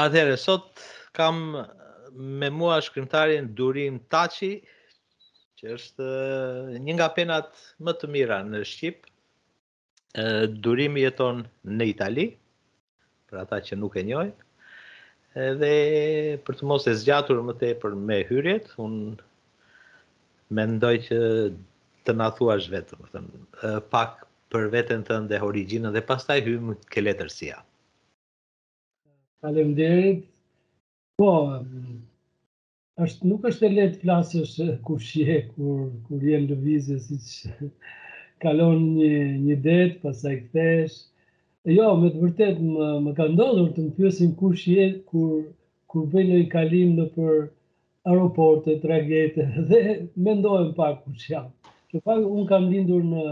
Atëherë sot kam me mua shkrimtarin Durim Taçi, që është një nga penat më të mira në shqip. Durimi jeton në Itali, për ata që nuk e njohin. Edhe për të mos e zgjatur më tepër me hyrjet, un mendoj që të na thuash vetë, domethënë, pak për veten tënde origjinën dhe pastaj hyjmë ke letërsia. Faleminderit. Po, është nuk është e lehtë flasësh kush je kur kur je në lëvizje siç kalon një një det, pastaj kthehesh. Jo, me të vërtet më, më ka ndodhur të më pyesin kush je kur kur bëj një kalim nëpër aeroporte, tragete dhe mendohem pak kush jam. Që pak unë kam lindur në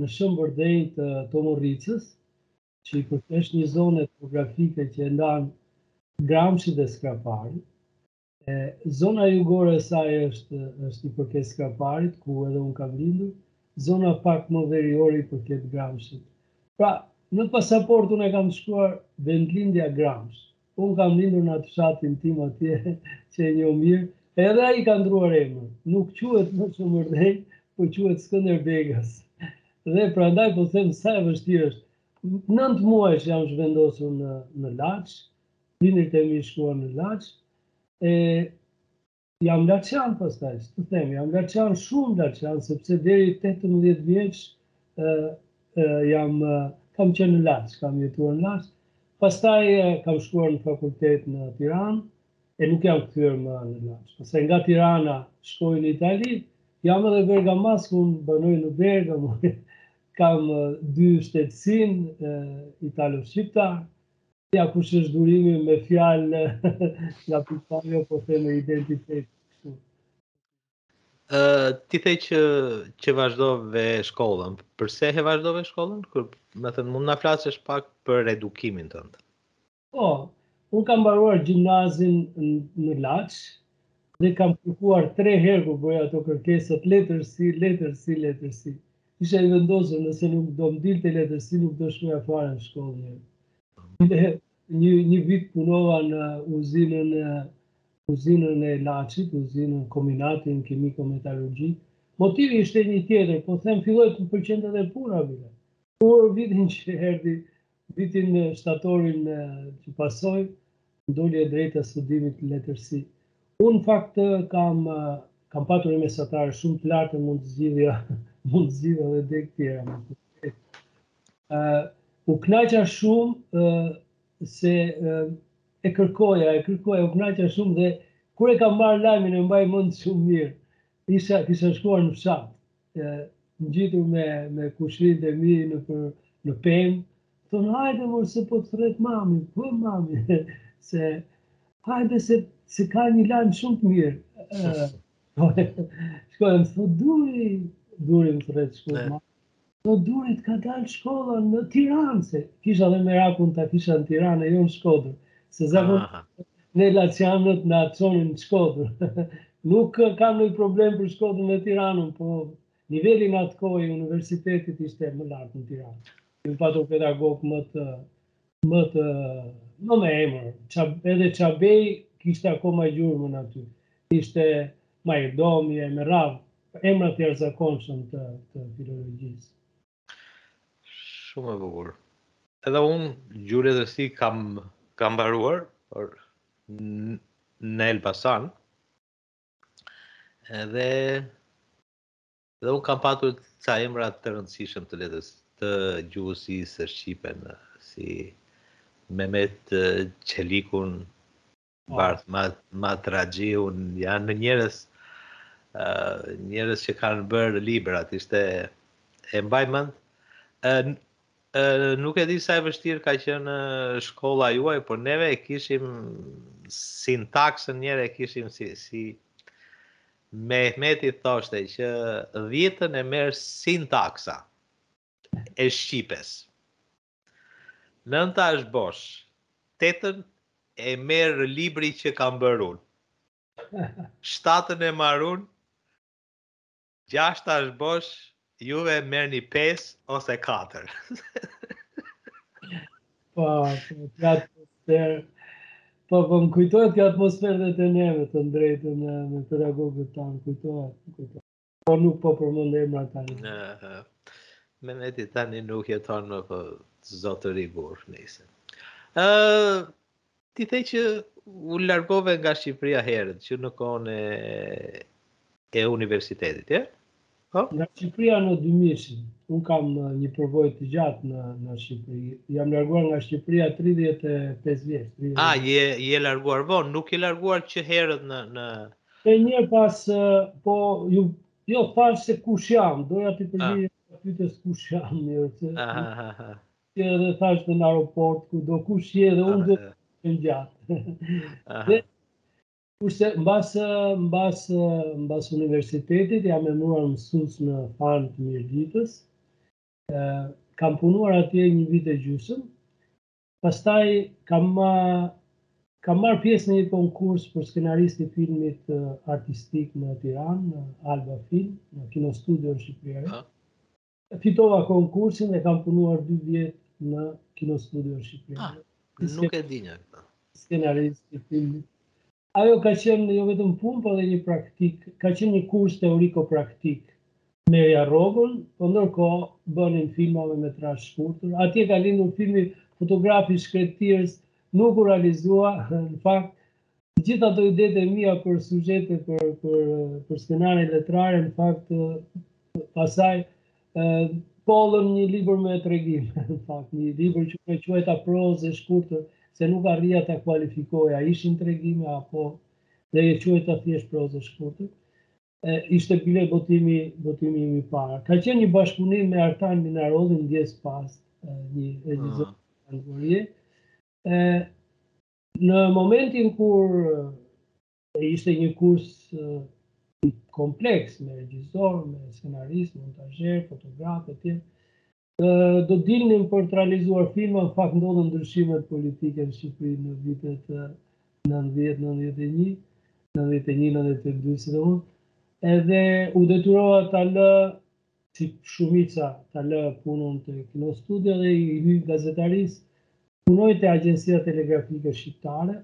në Shëmbërdhej të Tomorricës, që i përket një zone geografike që e ndan Gramshi dhe Skrapari. E, zona jugore e saj është, është i përket Skraparit, ku edhe unë kam lindur, zona pak më veriore i përket Gramshit. Pra, në pasaportë unë e kam shkruar vendlindja Gramsh, Unë kam lindur në atë fshatin tim atje që e njoh mirë, edhe ai ka ndruar emër. Nuk quhet më Shëmbërdhej, po quhet Skënderbegas. Dhe prandaj po them sa e vështirë është. Nëntë muajsh jam zhvendosur në në Laç, prindërit e mi shkuan në Laç. E Jam laçian pastaj, ç'të them, jam laçian, shumë laçian, sepse deri 18 vjeç jam, kam qenë në Laç, kam jetuar në Laç, pastaj kam shkuar në fakultet në Tiranë, e nuk jam kthyer më në Laç. Pastaj nga Tirana shkoj në Itali, jam edhe bergamas, unë banoj në Bergamo, kam dy shtetësinë, italo-shqiptar, Ja kush është Durimi me fjalë nga pikpamja po them e identitetit kështu. Ë uh, ti the që që vazhdove shkollën. Përse e vazhdove shkollën? Domethënë mund na flasësh pak për edukimin tënd. Po, un kam mbaruar gjimnazin në Laç dhe kam kërkuar 3 herë kur bëja ato kërkesat letërsi letërsi letërsi. Isha i vendosur nëse nuk do më dilte letërsi nuk do shkoja fare në shkollë një Bile një një vit punova në uzinën e uzinën e Laçit, uzinën kombinatin kimiko-metalurgjik. Motivi ishte një tjetër, po them filloi të më pëlqente edhe puna bile. Por vitin që erdhi Vitin shtatorin që pasoj, doli e drejta e studimit letërsi. Unë në fakt kam, kam patur një mesatare shumë të lartë mund të zgjidhja, mund të zgjidhja dhe degë të tjera. Uh, u knaqa shumë uh, se uh, e kërkoja, e kërkoja, u knaqa shumë dhe kur e kam marrë lajmin e mbaj mend shumë mirë. Isha, kisha shkuar në fshat të ngjitur me, me kushërinjtë e mi në, për, në pemë, thonë hajde more se po të thret mami, po mami, se hajde se, se ka një lajm shumë të mirë. Shkoj, më thotë Duri, Duri më thret shkurt mami. Po Duri të ka dalë shkolla në Tiranë, se kisha dhe merakun ta kisha në Tiranë e jo në Shkodër. Se zakonisht, Ne laçianët na çonin në Shkodër. Nuk kam ndonjë problem për Shkodrën dhe Tiranën, po niveli në atë kohë i universitetit ishte më lart në Tiranë. U patën pedagogë më të më të më me emër. Qa, edhe Çabej kishte akoma gjurmën aty. Ishte Mahir Domi e me radhë emra të jashtëzakonshëm të, të filologjisë. Shumë e bukur. Edhe unë gjuhë-letërsi kam, kam mbaruar por në Elbasan. Edhe dhe unë kam patur ca emra të rëndësishëm të letës të gjuhësisë shqipe, si Mehmet Çelikun, Po. Bardh Matraxhiun janë njerëz ë uh, njerëz që kanë bërë librat, ishte e mbaj mend ë uh, nuk e di sa e vështirë ka qenë shkolla juaj, por neve e kishim sintaksën njëherë e kishim si si Mehmeti thoshte që dhjetën e merr sintaksa e shqipes. Nënta është bosh. Tetën e merr libri që kam bërë unë. Shtatën e marr unë. Gjashta është bosh, juve merrni 5 ose 4. Po, kjo atmosferë. Po, po më kujtohet kjo atmosferë dhe te neve të drejtën me pedagogët tanë, kujtohet, kujtohet. Po nuk po përmend emra tani. Ëh. Me ne ti tani nuk jeton më po zotëri burrë, nëse. Ë ti the që u largove nga Shqipëria herët, që në kohën e e universitetit, ja? Jo. Nga Shqipëria në 2000. Unë kam një përvojë të gjatë në në Shqipëri. Jam larguar nga Shqipëria 35 vjeç. A je je larguar vonë, nuk je larguar që herët në në Te një pas, po, ju, jo, thashë se kush jam, doja të përgjigjem ah. pyetjes kush jam, njërë, se, ah, ah, ah, ah. që edhe thashë në aeroport, kudo kush je dhe unë dhe të në gjatë. dhe, kurse, mbas, mbas, mbas universitetit, jam emëruar mësues në Fan të Mirditës, kam punuar atje një vit e gjysëm, Pastaj kam kam marrë pjesë në një konkurs për skenarist i filmit artistik në Tiranë, në Albafilm, në Kinostudion Shqipëria e Re. Fitova konkursin dhe kam punuar 2 vjet në Kinostudion Shqipëria e Re. Ah, nuk e dinja këtë. Skenarist i filmit. Ajo ka qenë jo vetëm punë, por edhe një praktikë, ka qenë një kurs teoriko-praktik. Merja rrogën, po ndërkohë bënim filma me metrazh të shkurtër. Atje ka lindur filmi Fotografi i shkretëtirës, nuk u realizua, në fakt, të gjitha ato idetë e mia për syzhete, për, për, për skenare letrare, në fakt, pastaj Pollën një libër me tregime, në fakt, një libër që e quajta prozë e shkurtër, se nuk arrija ta kualifikoja, ishin tregime apo dhe e quajta thjesht prozë e shkurtër. E, ishte bile botimi, botimi im i parë. Ka qenë një bashkëpunim me Artan Minarollin, ndjesë pastë, një regjizor mm. në momentin kur Ishte një kurs kompleks me regjisorë, me skenaristë, montazhierë, fotografë e tjera. Do dilnim për të realizuar filma, në fakt ndodhën ndryshimet politike në Shqipëri në vitet 90-91, 91-92 si dhe unë, edhe u detyrova ta lë si shumica ta lë punën te Kinostudio dhe i hy gazetarisë, punoj te agjencia telegrafike shqiptare,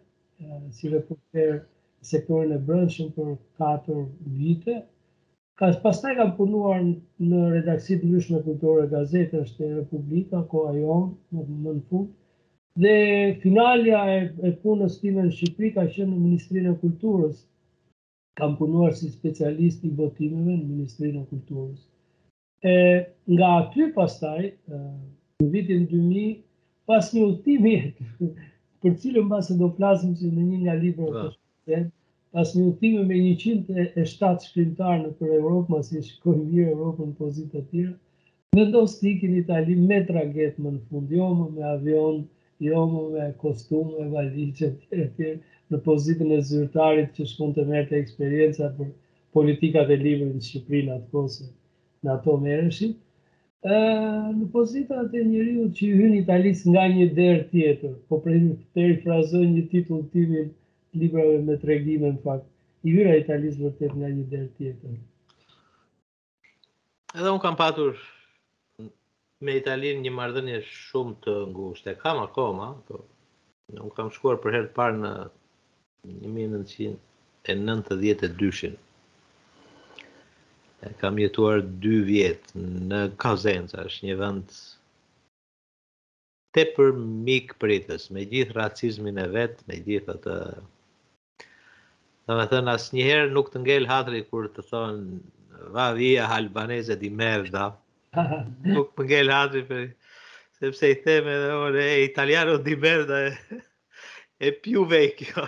si reporter në sektorin e brendshëm për 4 vite. Ka pastaj kam punuar në redaksi të ndryshme kulturore gazete, është Republika, Koha Jonë, më në fund. Dhe finalja e, e punës time në Shqipëri ka qenë në Ministrinë e Kulturës, Kam punuar si specialist i botimeve në Ministrinë e Kulturës. E nga aty pastaj, në vitin 2000, pas një udhëtimi për të cilin mbase do flasim si në një nga librat e shkruar, pas një udhëtimi me 107 shkrimtarë nëpër Europë, mbasi e shikoj mirë Europën në pozita të tjera, Vendos të iki në Itali me traget më në fund jo më me avion jo më me kostume valixhe etj etj në pozitën e zyrtarit që shkonte të merrte eksperienca për politikat e librit në Shqipëri në atë kohë se në ato merresha, në pozitat e njeriut që i hynë Italisë nga një derë tjetër, po perifrazoj një titull timin të librave me tregime në fakt, i hyra Italisë vërtet nga një derë tjetër. Edhe unë kam patur me Italinë një marrëdhënie shumë të ngushtë. Kam akoma, po unë kam shkuar për herë të parë në 1992-shin. E kam jetuar 2 vjet në Kazenca, është një vend tepër mikpritës, me gjithë racizmin e vet, me gjithë atë domethënë asnjëherë nuk të ngel hatri kur të thonë va via albaneze di merda. nuk më ngel hatri për sepse i them edhe ore italiano di merda e, e più vecchio.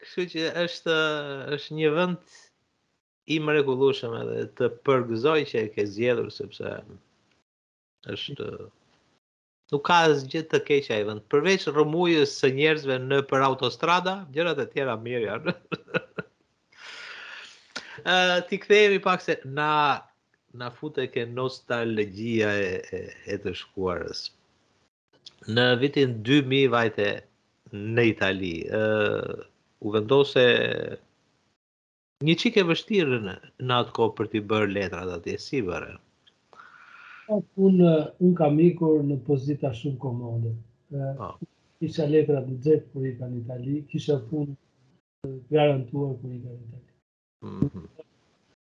Kështu që është është një vend i mrekullueshëm edhe të përgëzoj që e ke zgjedhur sepse Është nuk ka asgjë të keq ai vend. Përveç rrëmujës së njerëzve nëpër autostrada, gjërat e tjera mirë janë. Ëh, t'i kthehemi pak se na na fute ke nostalgjia e, e, e të shkuarës. Në vitin 2000 vajte në Itali, ëh, u vendose një çik e vështirë në, në atë kohë për t'i bërë letrat atje, si bëre? Po, unë, unë kam ikur në pozita shumë komode. Po. Kisha letrat në xhep kur ika në Itali, kisha punë të garantuar kur ika në Itali. Mm -hmm.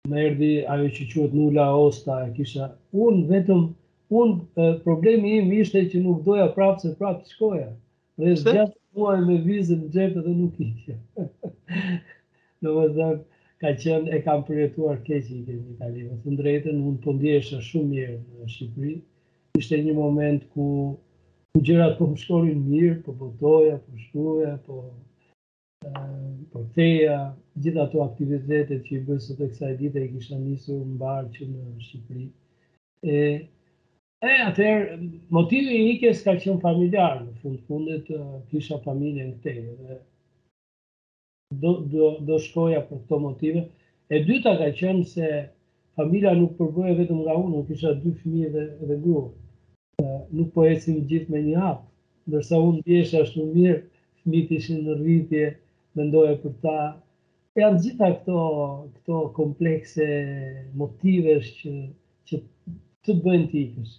Më erdi ajo që quhet nula osta, e kisha, unë vetëm, unë problemi im ishte që nuk doja prapë se prapë të shkoja. Dhe gjashtë muaj me vizën në xhep dhe nuk ikja. Domethënë, ka qenë e kam përjetuar keq ikjen në Itali. Në të drejtën, unë po ndihesha shumë mirë në Shqipëri. Ishte një moment ku ku gjërat po më shkonin mirë, po botoja, po shkruaja, po përktheja, gjithë ato aktivitete që i bëj sot e kësaj dite i kisha nisur mbarë që në Shqipëri. E E atëherë motivi i ikjes ka qenë familjar, në fund të fundit kisha familjen këtej dhe do do do shkoja për këto motive. E dyta ka qenë se familja nuk përbëhej vetëm nga unë, unë kisha dy fëmijë dhe dhe grua. Nuk po ecnim gjithë me një hap, ndërsa unë ndjehesha shumë mirë, fëmijët ishin në rritje, mendoja për ta, Janë gjithë këto, këto komplekse motive që, që të të bëjnë të ikësh.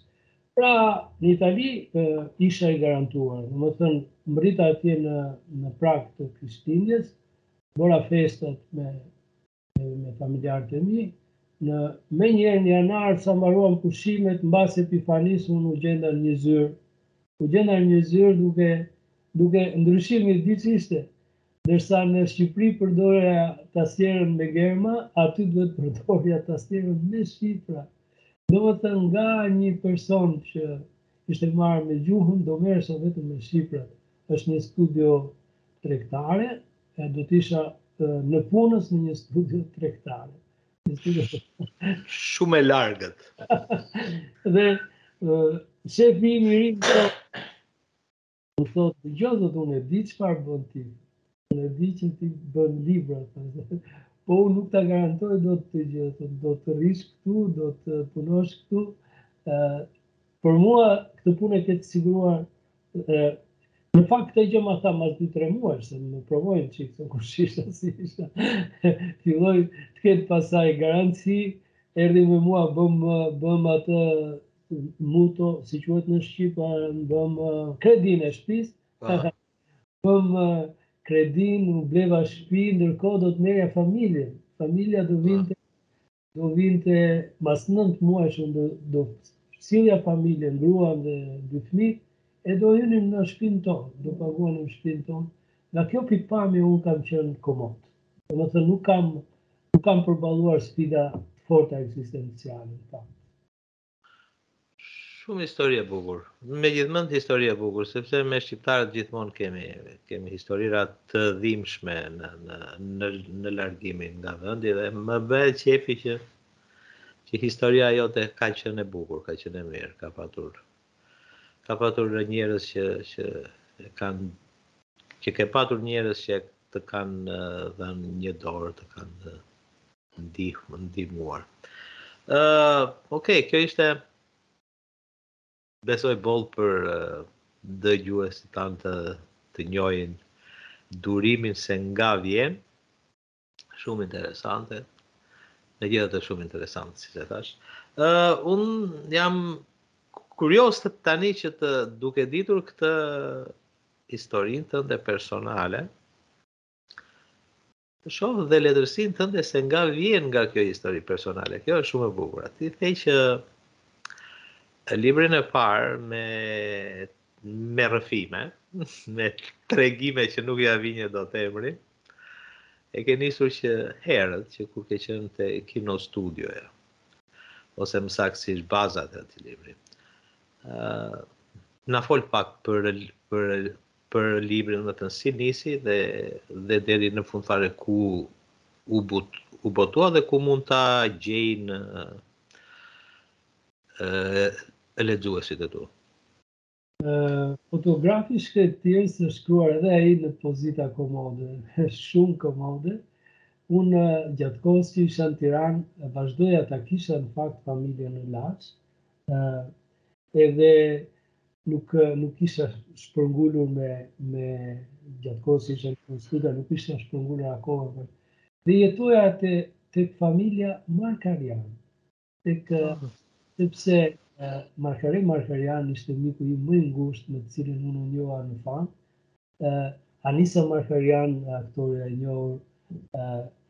Pra, në Itali e, isha i garantuar, domethënë, mbrita atje në, në prag të Krishtlindjes, bëra festat me, me, me familjarët e mi, në menjëherë në janar, sa mbaruan pushimet, mbas Epifanisë, unë u gjenda në një zyrë, u gjenda në një zyrë duke, duke ndryshimi, di që ishte, Ndërsa në Shqipëri përdorja tastierën me germa, aty duhet të përdorja tastierën me shifra. Domethënë nga një person që ishte marrë me gjuhën, do merresha vetëm me shifrat. Është një studio tregtare, e do të isha nëpunës në një studio tregtare. Shumë e largët. Dhe shefi i mirë më Më thotë, dëgjo thotë, unë e di çfarë bën ti. Unë e di që ti bën libra. Po unë nuk ta garantoj dot dëgjo, do të rrish këtu, do të punosh këtu. Ë për mua këtë punë e ke të siguruar ë Në fakt këtë gjë ma tha mas 2-3 muaj, se më provoi një çikë kush isha, si isha, filloi të ketë pastaj garanci, erdhi me mua bëmë, bëmë atë mutuo, si quhet në shqip, bëmë kredinë e shpisë, bëmë kredinë, bleva shpi, ndërkohë do të merrja familjen. Familja do vinte, do vinte, mas nëntë muajsh unë do, do sillja familjen, gruan dhe dy fmi, e do hynim në shpinë tonë, do paguanim shpinë tonë. Nga kjo pikëpamje unë kam qenë komod. Domethënë nuk kam, nuk kam përballuar sfida të forta ekzistenciale. Shumë histori e bukur. Me gjithë mend histori e bukur, sepse ne shqiptarët gjithmonë kemi kemi historira të dhimbshme në në në në largimin nga vendi dhe më bëhet qejfi që që historia jote ka qenë e bukur, ka qenë e mirë, ka patur ka patur njerëz që që kanë që ke patur njerëz që të kanë dhënë një dorë, të kanë ndihmë ndihmuar. Ë, uh, okay, kjo ishte besoj boll për uh, dëgjuesit tanë të të njohin Durimin se nga vjen. Shumë interesante. Me gjithë mend shumë interesante, siç e thashë. Ë, uh, unë jam kurioz tani që të duke ditur këtë historinë tënde personale, Të shoh dhe letërsinë tënde se nga vjen nga kjo histori personale. Kjo është shumë e bukur. Ti the që librin e parë me me rrëfime, me tregime që nuk ia vinje dot emrin, e ke nisur që herët që kur ke qenë te Kinostudioja, ose më saksisht bazat e atij libri. Uh, na fol pak për, për, për librin vetë si nisi dhe dhe deri në fund fare ku u but u botua dhe ku mund ta gjejnë e lexuesit e tu. Fotografi shkretës është shkruar edhe ai në pozita komode, shumë komode, unë gjatë kohës që isha në Tiranë, vazhdoja ta kisha në fakt familjen në Laç, Edhe nuk nuk isha shpërngulur me me gjatë kohës që isha në studio, nuk isha shpërngulur akoma. Për... Dhe jetoja atë tek familja Markarian. Tek ah. sepse Markari Markarian ishte miku im më i ngushtë me të cilin unë u njoha në Fan. Anisa Markarian, aktorja e njohur,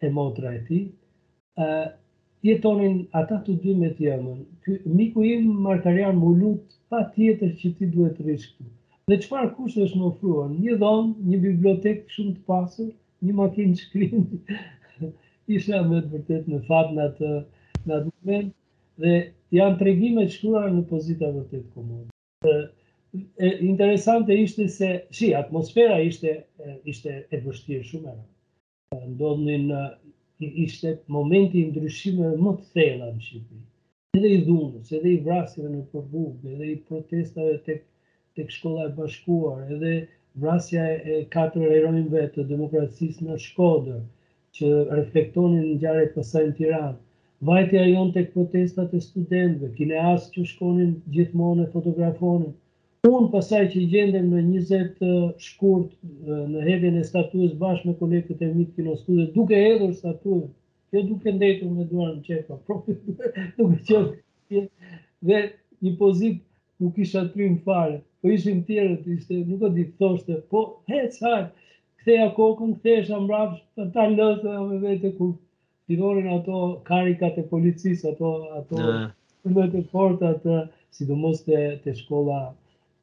e motra e tij, jetonin ata të dy me të ëmën. Ky miku im Markarian më lut patjetër që ti duhet të rrish këtu. Dhe çfarë kushtesh më ofruan? Një dhomë, një bibliotekë shumë të pasur, një makinë shkrimi. Isha me të vërtetë me fat në atë në atë moment dhe janë tregime të shkruara në pozita vërtet komode. interesante ishte se si atmosfera ishte ishte e vështirë shumë e rëndë. Ndodhnin ishte momenti i ndryshimeve më të thella në Shqipëri. Edhe i dhunës, edhe i vrasjeve nëpër rrugë, edhe i protestave tek tek Shkolla e Bashkuar, edhe vrasja e katër heronjve të demokracisë në Shkodër, që reflektonin ngjarjet pastaj në Tiranë. Vajtja jonë tek protestat e studentëve, kineastë që shkonin gjithmonë e fotografonin. Unë pastaj që gjendem në 20 shkurt në hedhjen e statujës bashkë me kolegët e mi të Kinostudios, duke hedhur statujën, jo duke ndejtur me duar në xhepa, po duke qenë dhe një pozitë Nuk isha trim fare, po ishin të tjerët, ishte, nuk e di, thoshte, po hec, hajt, ktheja kokën, kthehesha mbrapsh, të ta lëse me vete kur filluan ato karikat e policisë, ato, ato, në të forta të, sidomos të, të shkolla,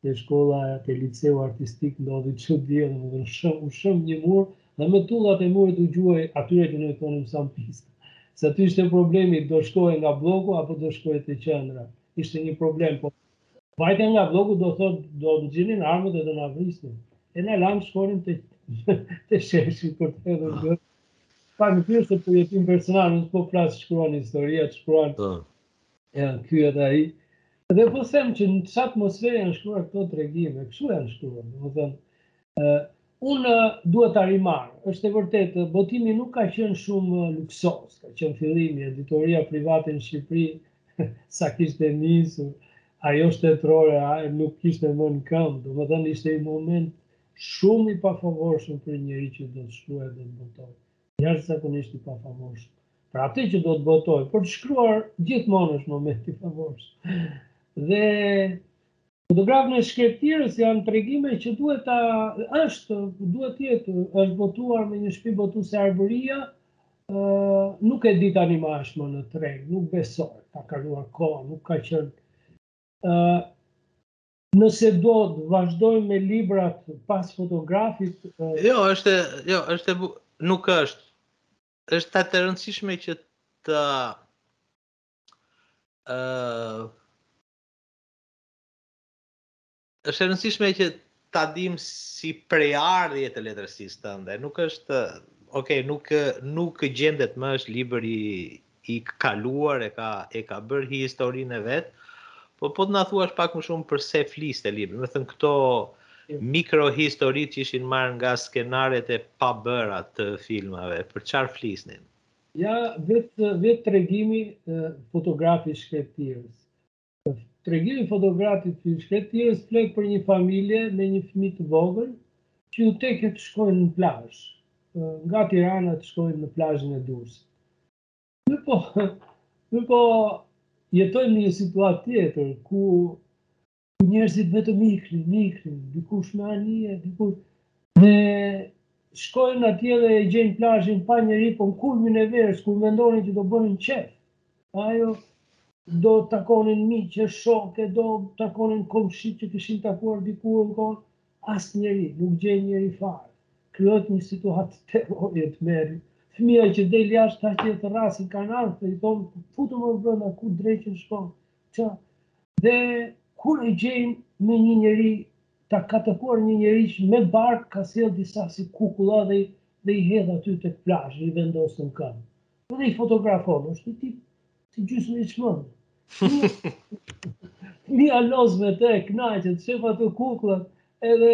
të shkolla te Liceu artistik ndodhi që dhja dhe më dhe shëm, u shemb një mur dhe me tullat e murit u gjuaj atyre që ne u thoshim sampistë. Se aty ishte problemi, do shkohej nga bloku apo do shkohej te qendra. Ishte një problem, po vajte nga blloku do thotë do nxirrnin armët dhe do na vrisnin. E na lanë shkonim te te sheshi për të hedhur ah. gërë. Pa në pjesë të përjetimit personal, nuk po flas shkruan historia, të shkruan të ah. e në kjo edhe ai. Dhe po them që në ç'atmosferë janë shkruar këto tregime, kështu janë shkruar, domethënë. Eh, unë dua ta rimarr, është e vërtetë, botimi nuk ka qenë shumë luksoz, ka qenë fillimi, editoria private në Shqipëri, sa kishte nisur, ajo shtetërore nuk ishte më në këmbë, domethënë ishte një moment shumë i pafavorshëm për njeri që do të shkruajë dhe të botojë. Zakonisht i pafavorshëm. Për atë që do të botojë, për të shkruar gjithmonë është moment i favorshëm. Dhe Fotografi i shkretëtirës janë tregime që duhet ta është, duhet të jetë, është botuar me një shtëpi botuse Arbëria, nuk e di tani në është më në treg, nuk besoj, ka kaluar kohë, nuk ka qenë. Uh, nëse do të vazhdojmë me librat pas fotografit, uh, jo, është, jo, është nuk është. Është e rëndësishme që të ë uh, Është e rëndësishme që ta dim si prejardhje të letërsisë tënde. Nuk është, ok, nuk nuk gjendet më është libër i i kaluar e ka e ka bërë historinë e vet. Po po të na thuash pak më shumë përse fliste libri. Domethënë këto mikrohistori që ishin marrë nga skenarët e pabëra të filmave, për çfarë flisnin? Ja, vetë vetë tregimi fotografi i shkretëtirës. Tregimi fotografi i shkretëtirës flet për një familje me një fëmijë të vogël që u teket të shkojnë në plazh, nga Tirana të shkojnë në plazhin e Durrësit. Mirëpo, mirëpo jetojmë në një situatë tjetër ku njerëzit vetëm iknin, iknin, dikush me anije, dikush dhe shkojnë atje dhe e gjejnë plazhin pa njeri, po në kulmin e verës kur mendonin që do bënin qef, Ajo, do të takonin miq e shokë, do të takonin komshitë që kishin takuar dikur në kohë, asnjeri, nuk gjejnë njeri fare. Krijohet një situatë terrori e tmerri. Fëmija që del jashtë ta qet rrasin këmbën dhe i thonë futu më brenda ku dreqin shkon. Që dhe kur e gjejnë me një njeri ka takuar një njeri që me barkë ka sjellë disa si kukulla dhe dhe i hedh aty tek plazhi i vendos në këmbë. Edhe i fotografon, është një tip si gjysmë i çmendur. Nis e loz me të, knaqet, shef ato kukllat, edhe,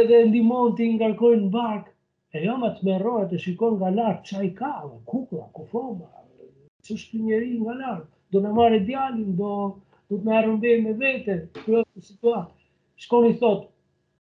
edhe ndihmon t'i ngarkojnë në barkë. E jo, ma ta merrja, të shikon nga lart, që ai ka, kukla, kufoma, që është të njeri nga lartë, do në marë e djallin, do, do të na e rrëmbejë me vete, krijohet situatë. Shkon i thotë,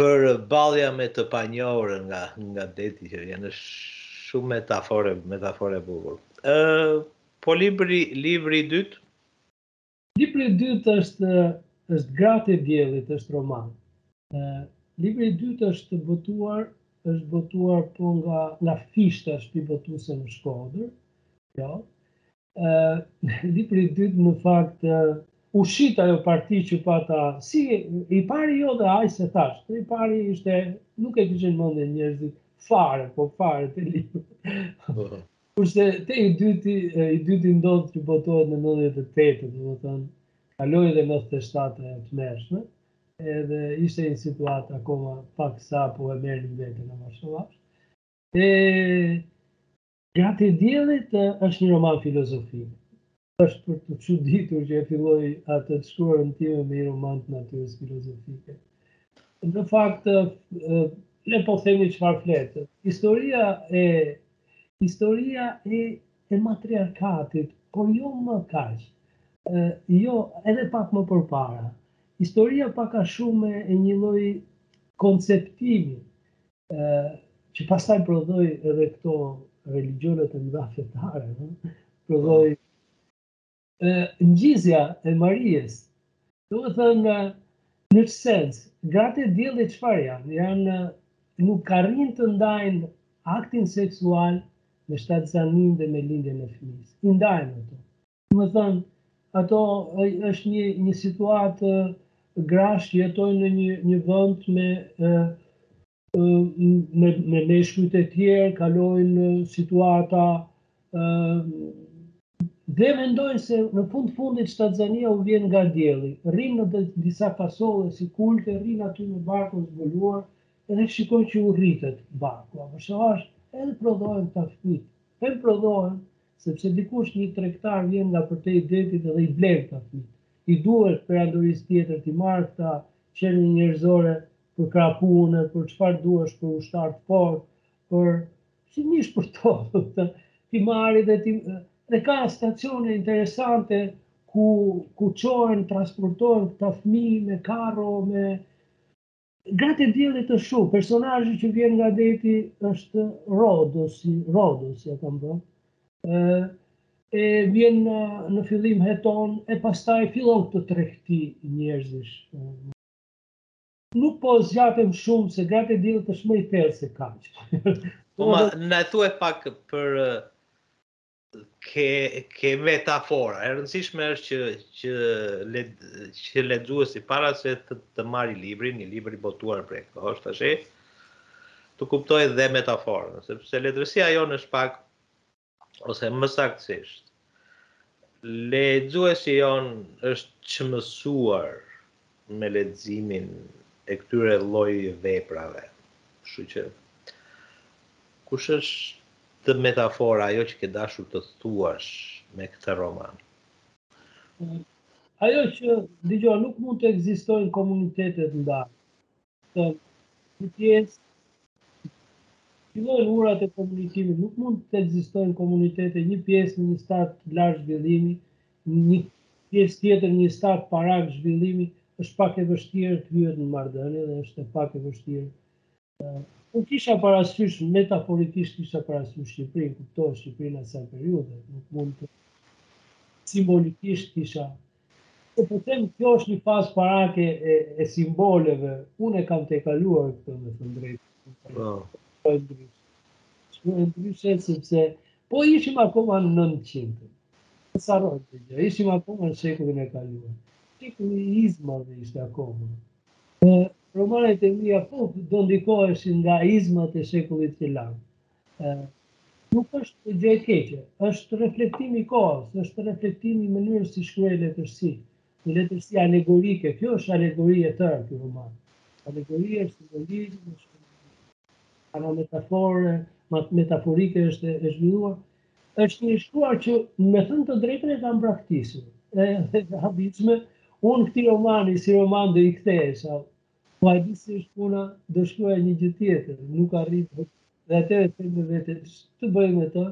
përballja me të panjohurën nga nga deti që vjen është shumë metaforë metaforë e bukur. Ë po libri libri i dytë? Libri i dytë është është Gratë e Diellit, është roman. Ë libri i dytë është botuar është botuar po nga nga Fishta, shtëpi botuese në Shkodër. Jo. libri i dytë në fakt u shit ajo partia që pata si i pari jo dhe aq se thash te i pari ishte nuk e kishin mendjen njerëzit fare po fare te libri po. kurse te i dyti i dyti ndodh që botohet në 98 domethënë kaloi edhe 97 e tmerrshme edhe ishte një situatë akoma pak sa po e merrnin veten në mashallah e Gratë e diellit është një roman filozofik. Është për t'u çuditur që e filloj atë të shkruarën time me një roman të natyrës filozofike. Në fakt, le po themi çfarë flet. Historia e historia e e matriarkatit, por jo më kaq. jo, edhe pak më përpara. Historia pak a shumë e një lloj konceptimi që pastaj prodhoi edhe këto religjionet e mëdha fetare, ëh, prodhoi ë ngjizja e Maries. Domethënë në ç'sens, gratë e diellit çfarë janë? Janë nuk arrijnë të ndajnë aktin seksual me shtatzaninë dhe me lindjen e fëmijës. I ndajnë ato. Domethënë, ato është një një situatë grash që jetojnë në një një vend me me me meshkujt e tjerë, kalojnë situata dhe mendojnë se në fund të fundit shtatzania u vjen nga dielli. Rrinë në disa fasole si kulte, rrinë aty me barkun zbuluar, edhe shikojnë që u rritet barku, avash avash, edhe prodhohen këta fmit. Edhe prodhohen, Sepse dikush një tregtar vjen nga përtej detit edhe i blen këta fmit. I duhet perandorisë tjetër t'i marrë këta qenie njerzore për krah pune për çfar duhet për ushtarë të fortë për si mi shpërto domethën t'i marri dhe t'i dhe ka stacione interesante ku ku çohen transportohen këta fmi me karro me Gratë e diellit është shumë, personazhi që vjen nga deti është Rodosi, Rodosi e kam bërë. Ë e vjen në, në fillim heton e pastaj fillon të tregti njerëzish. Nuk po zgjatem shumë se gratë e diellit është më i thellë se kaq. Po ma na thuaj pak për ke ke metafora. E rëndësishme është që që le, që lexuesi para se të, të marrë librin, një libër i botuar prej kohësh tash, të kuptojë dhe metaforën, sepse letërsia jonë është pak, ose më saktësisht, lexuesi jonë është çmësuar me leximin e këtyre lloj veprave. Kështu që kush është të metafora ajo që ke dashur të thuash me këtë roman? Ajo që dëgjo, nuk mund të ekzistojnë komunitete të ndarë. Një pjesë, fillojnë urat e komunikimit, nuk mund të ekzistojnë komunitete, një pjesë në një stad lart zhvillimi, një pjesë tjetër një stad parak zhvillimi, është pak e vështirë të hyhet në marrëdhënie dhe është pak e vështirë. Po kisha parasysh, metaforikisht kisha parasysh Shqipërinë, kuptohet Shqipërinë e asaj periudhe, nuk mund të simbolikisht kisha Po po them kjo është një fazë parake e, e simboleve. Unë e kam tejkaluar këtë me të drejtë. Po. Shumë e ndryshe sepse po ishim akoma në 900. Sa rrot të gjë, ishim akoma në shekullin e kaluar. Shekulli i izmave ishte akoma. E romanet e mia po do ndikoheshin nga izmat e shekullit që lamë. Nuk është gjë e keqe, është reflektim i kohës, është reflektim i mënyrës si shkruhej letërsia, një letërsi alegorike, kjo është alegori e tërë ky roman. Alegori është simbolizëm, është ana metafore, metaforike është e zhvilluar. Është një e shkruar që me thënë të drejtën e kam braktisur. E habitshme, unë këtij romani si roman do i kthehesha, Po a di si është puna, do shkruaja një gjë tjetër, nuk arrij dot dhe atëherë them me vete, ç'të bëj me të,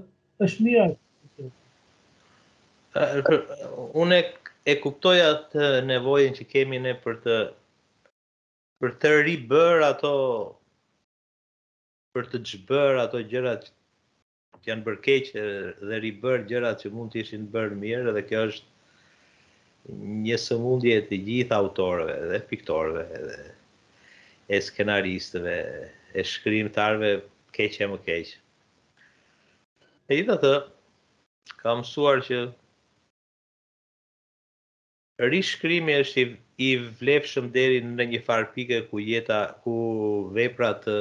është mirë aq si të qoftë. Unë e kuptoj atë nevojën që kemi ne për të për të ribërë ato për të çbërë ato gjërat Që janë bërë keq dhe ribërë gjërat që mund të ishin bërë mirë dhe kjo është një sëmundje e të gjithë autorëve dhe piktorëve dhe e skenaristëve, e shkrimtarëve keq e më keq. Megjithatë, kam mësuar që rishkrimi është i vlefshëm deri në një farë pike ku jeta, ku vepra të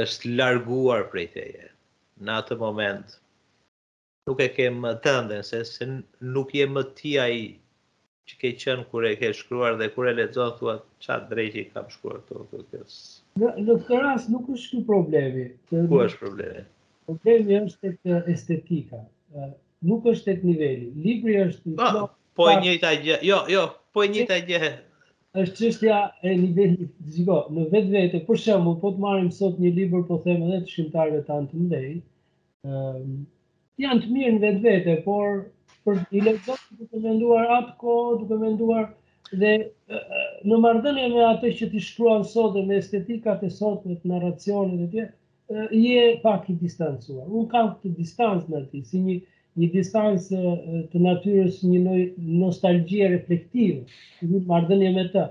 është larguar prej teje. Në atë moment nuk e ke më tënden se se nuk je më ti ai që ke qenë kur e ke shkruar dhe kur e lexon thua ça dreqi kam shkruar këtu këtu kjo. Në në këtë rast nuk është ky problemi. Ku është problemi? Problemi është tek estetika. Nuk është tek niveli. Libri është i po, plot. Po e njëjta gjë. Jo, jo, po e njëjta gjë. është çështja e nivelit shiko. Në vetvete, për shembull, po të marrim sot një libër po them edhe të shkrimtarëve tanë të mëdhenj, ë ehm, janë të mirë në vetvete, por po i lexoj duke menduar atë kohë, duke menduar dhe në marrëdhënie me atë që ti shkruan sot dhe me estetikat e sotme të narracionit e tjera, je pak i distancuar. Unë kam këtë distancë ndaj tij, si një, një distancë të natyrës, një lloj nostalgjie reflektive, një marrëdhënie me të.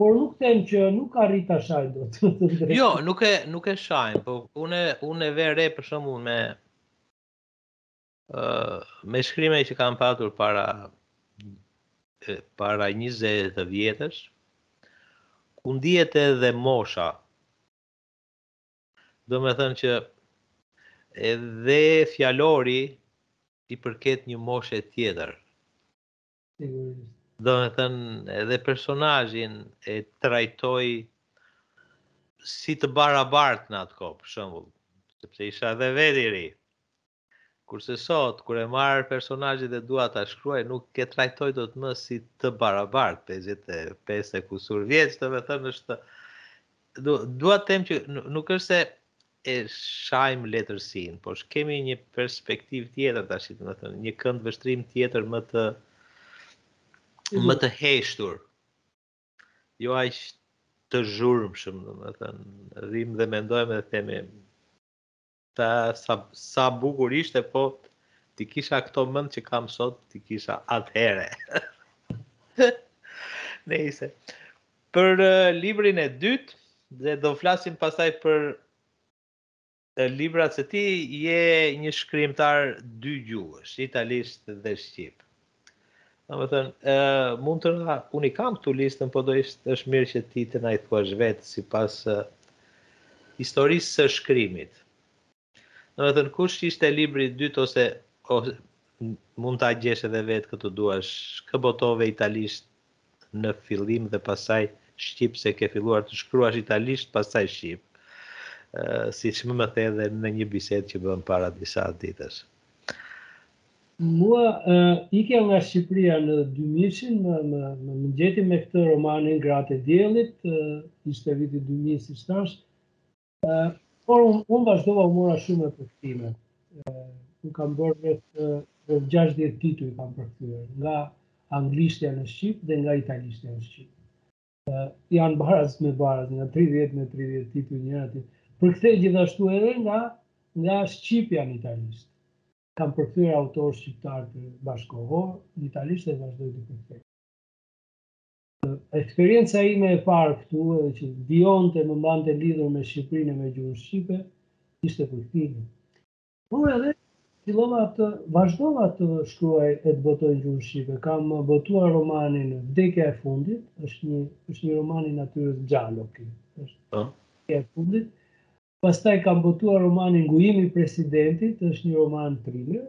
Por nuk them që nuk arrij ta shaj dot të drejtën. Jo, nuk e, nuk e shajmë, po unë, unë e vë re për shembull me, uh, me shkrime që kam patur para, para 20 vjetësh, ku ndihet edhe mosha, Domethënë që edhe fjalori i përket një moshe tjetër. Domethënë edhe personazhin e trajtoj si të barabartë në atë kohë, për shembull, sepse isha edhe vetë i ri. Kurse sot, kur e marr personazhin dhe dua ta shkruaj, nuk e trajtoj dot më si të barabartë, 55 e kusur vjeç, domethënë është... Dua të them që nuk është se e shajmë letërsinë, por kemi një perspektivë tjetër, tashi domethënë, një këndvështrim tjetër më të mhm. më të heshtur. Jo aq të zhurmshëm, domethënë, rrimë dhe mendojmë dhe themi Ta sa sa bukur ishte po t'i kisha këto mend që kam sot, t'i kisha atëherë. Nëse për uh, librin e dytë dhe do flasim pastaj për uh, librat se ti je një shkrimtar dygjuhësh, italisht dhe shqip. Domethënë, e, mund të na, unë i kam këtu listën, po do ishte, është mirë që ti të na i thuash vetë, sipas e, historisë së shkrimit. Domethënë, kush ishte libri i dytë ose, ose mund ta gjesh edhe vetë kë të duash, kë botove italisht në fillim dhe pastaj shqip se ke filluar të shkruash italisht pastaj shqip siç më më the edhe në një bisedë që bëmë para disa ditësh. Mua uh, ikja nga Shqipëria në 2000-shin, më, më, më, më gjeti me këtë romanin Gratë e Diellit, uh, ishte viti 2000 siç thashë, Por unë vazhdova u mora shumë me përkthime. Unë kam bërë rreth 60 tituj kam përkthyer, nga anglishtja në shqip dhe nga italishtja në shqip. Uh, janë baraz me baraz, nga 30 me 30 tituj njëra të Përkthej gjithashtu edhe nga, nga shqipja në italisht. Kam përkthyer autorë shqiptarë bashkëkohorë, në italisht e vazhdoj të përkthej. eksperienca ime e parë këtu edhe që vijonte, më mbante lidhur me Shqipërinë e me gjuhën shqipe, ishte përkthimi. Por edhe fillova të vazhdova të shkruaj e të botoj në gjuhën shqipe. Kam botuar romanin Vdekja e fundit, është një, është një roman i natyrës giallo, ok. Është po. Vdekja e fundit. Pastaj kam botuar romanin Ngujimi i presidentit, është një roman thriller.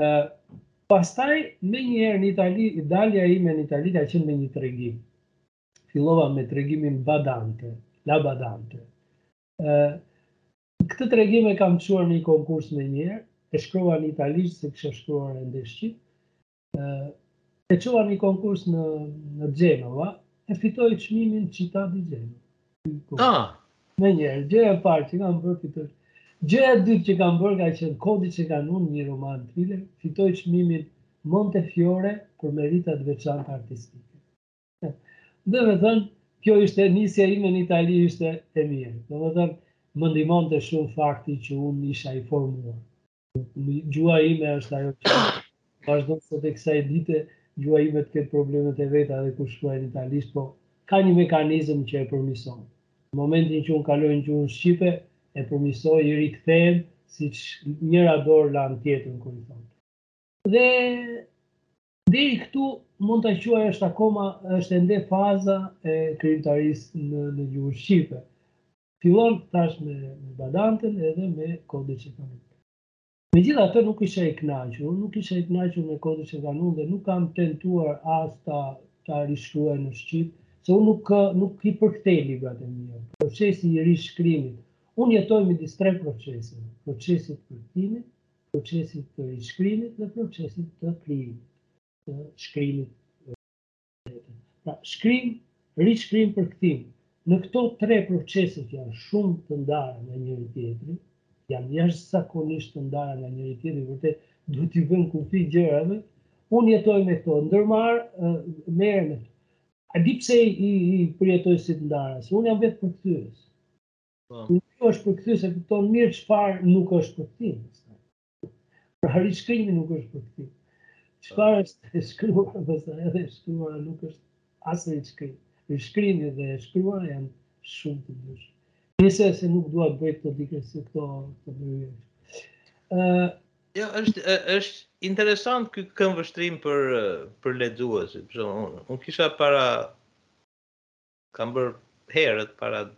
Ë pastaj menjëherë në Itali, dalja ime në Itali ka qenë me një tregim. Fillova me tregimin Badante, La Badante. Ë këtë tregim e kam çuar në një konkurs menjëherë, e shkrova në italisht s'e kisha shkruar ende shqip. Ë e çova në një konkurs në në Genova, e fitoi çmimin Città di Genova. Po. Ah. Menjëherë, gjëja e parë që kam bërë fitoi. Gjëja e dytë që kam bërë ka qenë Kodi Kanun, një roman thriller, fitoi çmimin Montefiore për merita të veçanta artistike. Domethënë, kjo ishte nisja ime në Itali ishte e mirë. Domethënë, më ndihmonte shumë fakti që unë isha i formuar. Gjuha ime është ajo që vazhdon sot e kësaj dite, gjuha ime të ketë problemet e veta dhe kur shkruaj në italisht, po ka një mekanizm që e përmirëson. Në momentin që unë kaloj në gjuhën shqipe, e përmirësoj, i rikthehem, siç njëra dorë lan tjetrën, kur thonë. Dhe deri këtu mund ta quaj është akoma, është ende faza e krijimtarisë në, në gjuhën shqipe. Fillon tash me, me Badanten edhe me Codice Kanun. Megjithatë nuk isha i knaqur, nuk isha i knaqur me Codice Kanun dhe nuk kam tentuar as ta, ta rishkruaj në Shqip, se unë nuk, nuk i përkthej librat e mia. Procesi i rishkrimit, unë jetoj midis tre proceseve, procesit të përkthimit, procesit të rishkrimit dhe procesit të krijimit, të shkrimit veten. Pra, shkrim, rishkrim, përkthim. Në këto tre procese janë shumë të ndara nga njëri tjetri, janë jashtëzakonisht të ndara nga njëri tjetri, vërtet duhet t'i vëmë kufi gjërave, unë jetoj me këto, ndërmarr, merrem me këto. A di pse i, i, i përjetoj si të ndara, se unë jam vetë përkthyes. Po. Një që është përkthyes, e kupton mirë çfarë nuk është përkthim. Pra rishkrimi nuk është përkthim. Çfarë është e shkruar, përsa edhe e shkruar nuk është as rishkrim. Shkrimi dhe e shkruara janë shumë të ndryshme. Nejse se nuk dua ta bëj të dikës se këto të bëjtë. Uh, jo, është, është interesant ky këndvështrim për, për lexuesit. Unë, unë kisha para, kam bërë herët para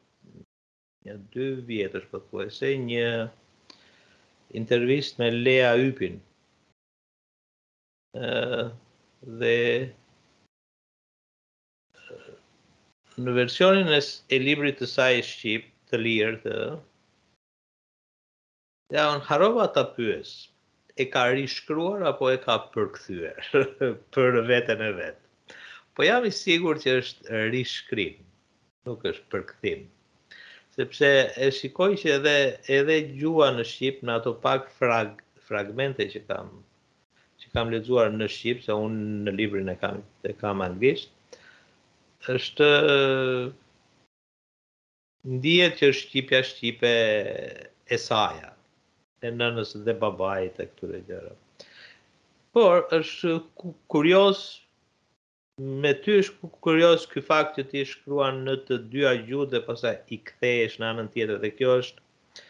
një dy vjetësh pothuajse një intervistë me Lea Ypin dhe në versionin e, e librit të saj shqip Të lirë të Ja unë harrova ta pyes. E ka rishkruar apo e ka përkthyer për veten e vet? Po jam i sigurt që është rishkrim, nuk është përkthim. Sepse e shikoj që edhe edhe gjuha në shqip në ato pak frag, fragmente që kam që kam lexuar në shqip, se unë në librin e kam e kam anglisht, është Ndihet që është shqipja shqipe e saja, e nënës dhe babait e këtyre gjërave. Por është kurioz me ty është kurioz ky fakt që ti shkruan në të dyja gjuhët dhe pastaj i kthehesh në anën tjetër dhe kjo është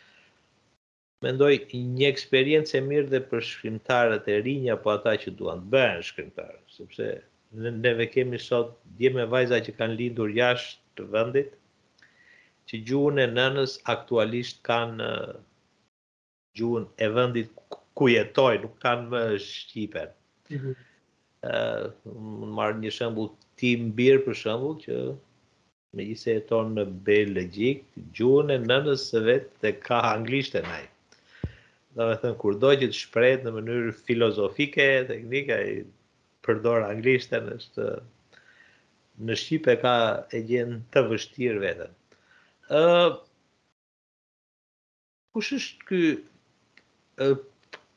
Mendoj një eksperiencë e mirë dhe për shkrimtarët e rinj apo ata që duan të bëhen shkrimtarë, sepse neve kemi sot djem e vajza që kanë lindur jashtë vendit, që gjuhën e nënës aktualisht kanë gjuhën e vendit ku jetojnë, nuk kanë më shqipen. Mm -hmm. uh, marr një shembull tim bir për shembull që megjithëse jeton në Belgjik, gjuhën e nënës së vet e ka anglishten ai. Domethënë kur do që të shprehet në mënyrë filozofike, teknike ai përdor anglishten është në shqipe ka e gjen të vështirë veten. Ë kush është ky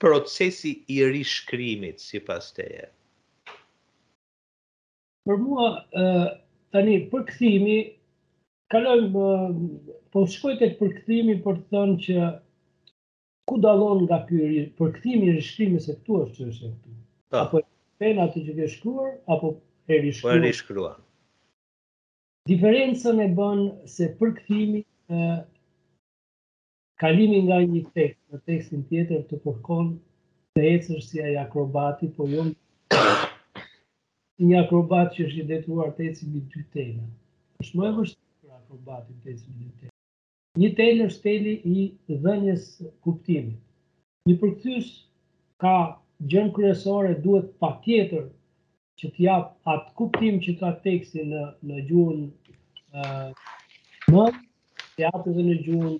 procesi i rishkrimit sipas teje? Për mua, tani, përkthimi, kaloj, po shkoj te përkthimi për të thënë që ku dallon nga ky përkthimi i rishkrimit se këtu është çështja këtu. Po. Apo e përkthen atë që ke shkruar apo e rishkruan. Po e rishkruan. Diferencën e bën se përkthimi ë Kalimi nga një tekst në tekstin tjetër të kërkon të ecësh si ai akrobati, po jo si një akrobat që është i detyruar të ecë mbi dy tela. Është më e vështirë për akrobatin të ecë mbi dy tela. Një tel është teli i dhënies së kuptimit. Një përkthyes ka gjënë kryesore duhet patjetër që të japë atë kuptim që ka teksti në në gjuhën ë më të atë edhe në gjuhën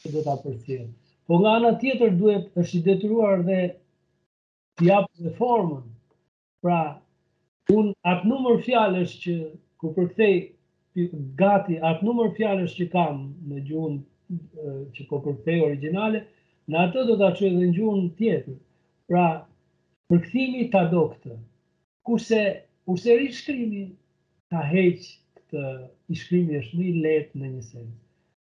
që do ta përcjellë. Po nga ana tjetër duhet është i detyruar dhe të japë dhe formën. Pra, un atë numër fjalësh që kur përkthej gati atë numër fjalësh që kam në gjuhën që po përkthej origjinale, në atë do ta çoj edhe në gjuhën tjetër. Pra, përkthimi ta do këtë, kurse kurse rishkrimi ta heq këtë, rishkrimi është më i lehtë në një sens.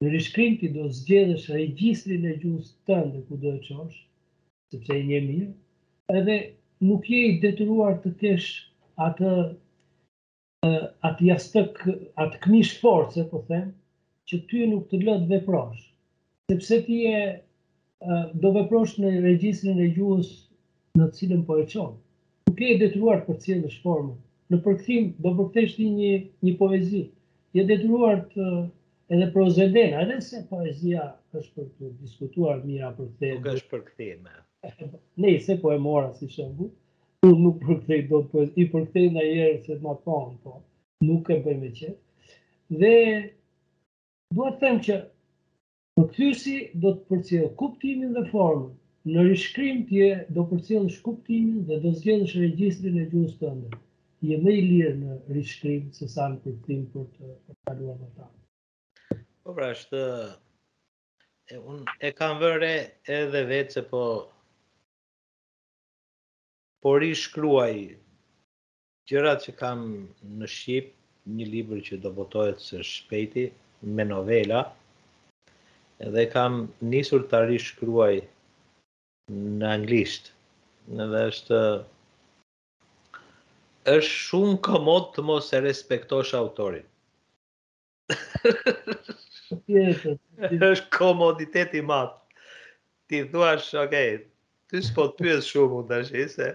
Në rishkrim ti do zgjedhësh regjistrin e gjuhës tënde ku do e çosh, sepse e njeh mirë, edhe nuk je i detyruar të kesh atë atë jastëk, atë këmishë force, po them, që ty nuk të lë të veprosh. Sepse ti do veprosh në regjistrin e gjuhës në cilën po e çon. Nuk je i detyruar të përcjellësh formën. Në përkthim, do përkthesh ti një, një poezi. Ti je i detyruar të edhe prozodinë, edhe se poezia është për të diskutuar mirë për të... Nuk është për përkthime. Jo se po e mora si shembull, Unë nuk përkthej dot poezi, i përkthej ndonjëherë se ma thonë, po, nuk e bëj me qejf. Dhe duhet të them që përkthyesi do të përcjellë kuptimin dhe formën. Në rishkrim ti do përcjellësh kuptimin dhe do zgjedhësh regjistrin e gjuhës tënde. Je më i lirë në rishkrim sesa në përkthim për të përkaluar më ta. Po pra, është e, un, e kam vënë re edhe vetë se po po rishkruaj gjërat që kam në shqip, një libër që do botohet së shpejti me novela dhe kam nisur ta rishkruaj në anglisht. Dhe është është shumë komod të mos e respektosh autorin. është komoditet i madh. Ti thua, ok, ty s'po të pyes shumë unë tashi, se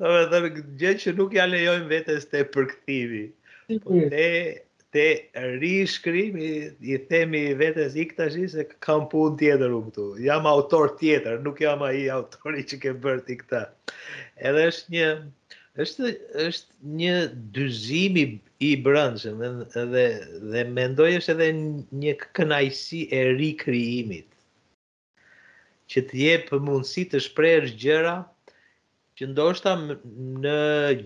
domethënë gjë që nuk ia lejojmë vetes te përkthimi. Po te, te rishkrimi, i themi vetes ik tashi, se kam punë tjetër unë këtu. Jam autor tjetër, nuk jam ai autori që ke bërë ti këto. Edhe është një, është, është një dyzimi i brendshëm dhe dhe mendoj është edhe një kënaqësi e rikrijimit që të jep mundësi të shprehësh gjëra që ndoshta në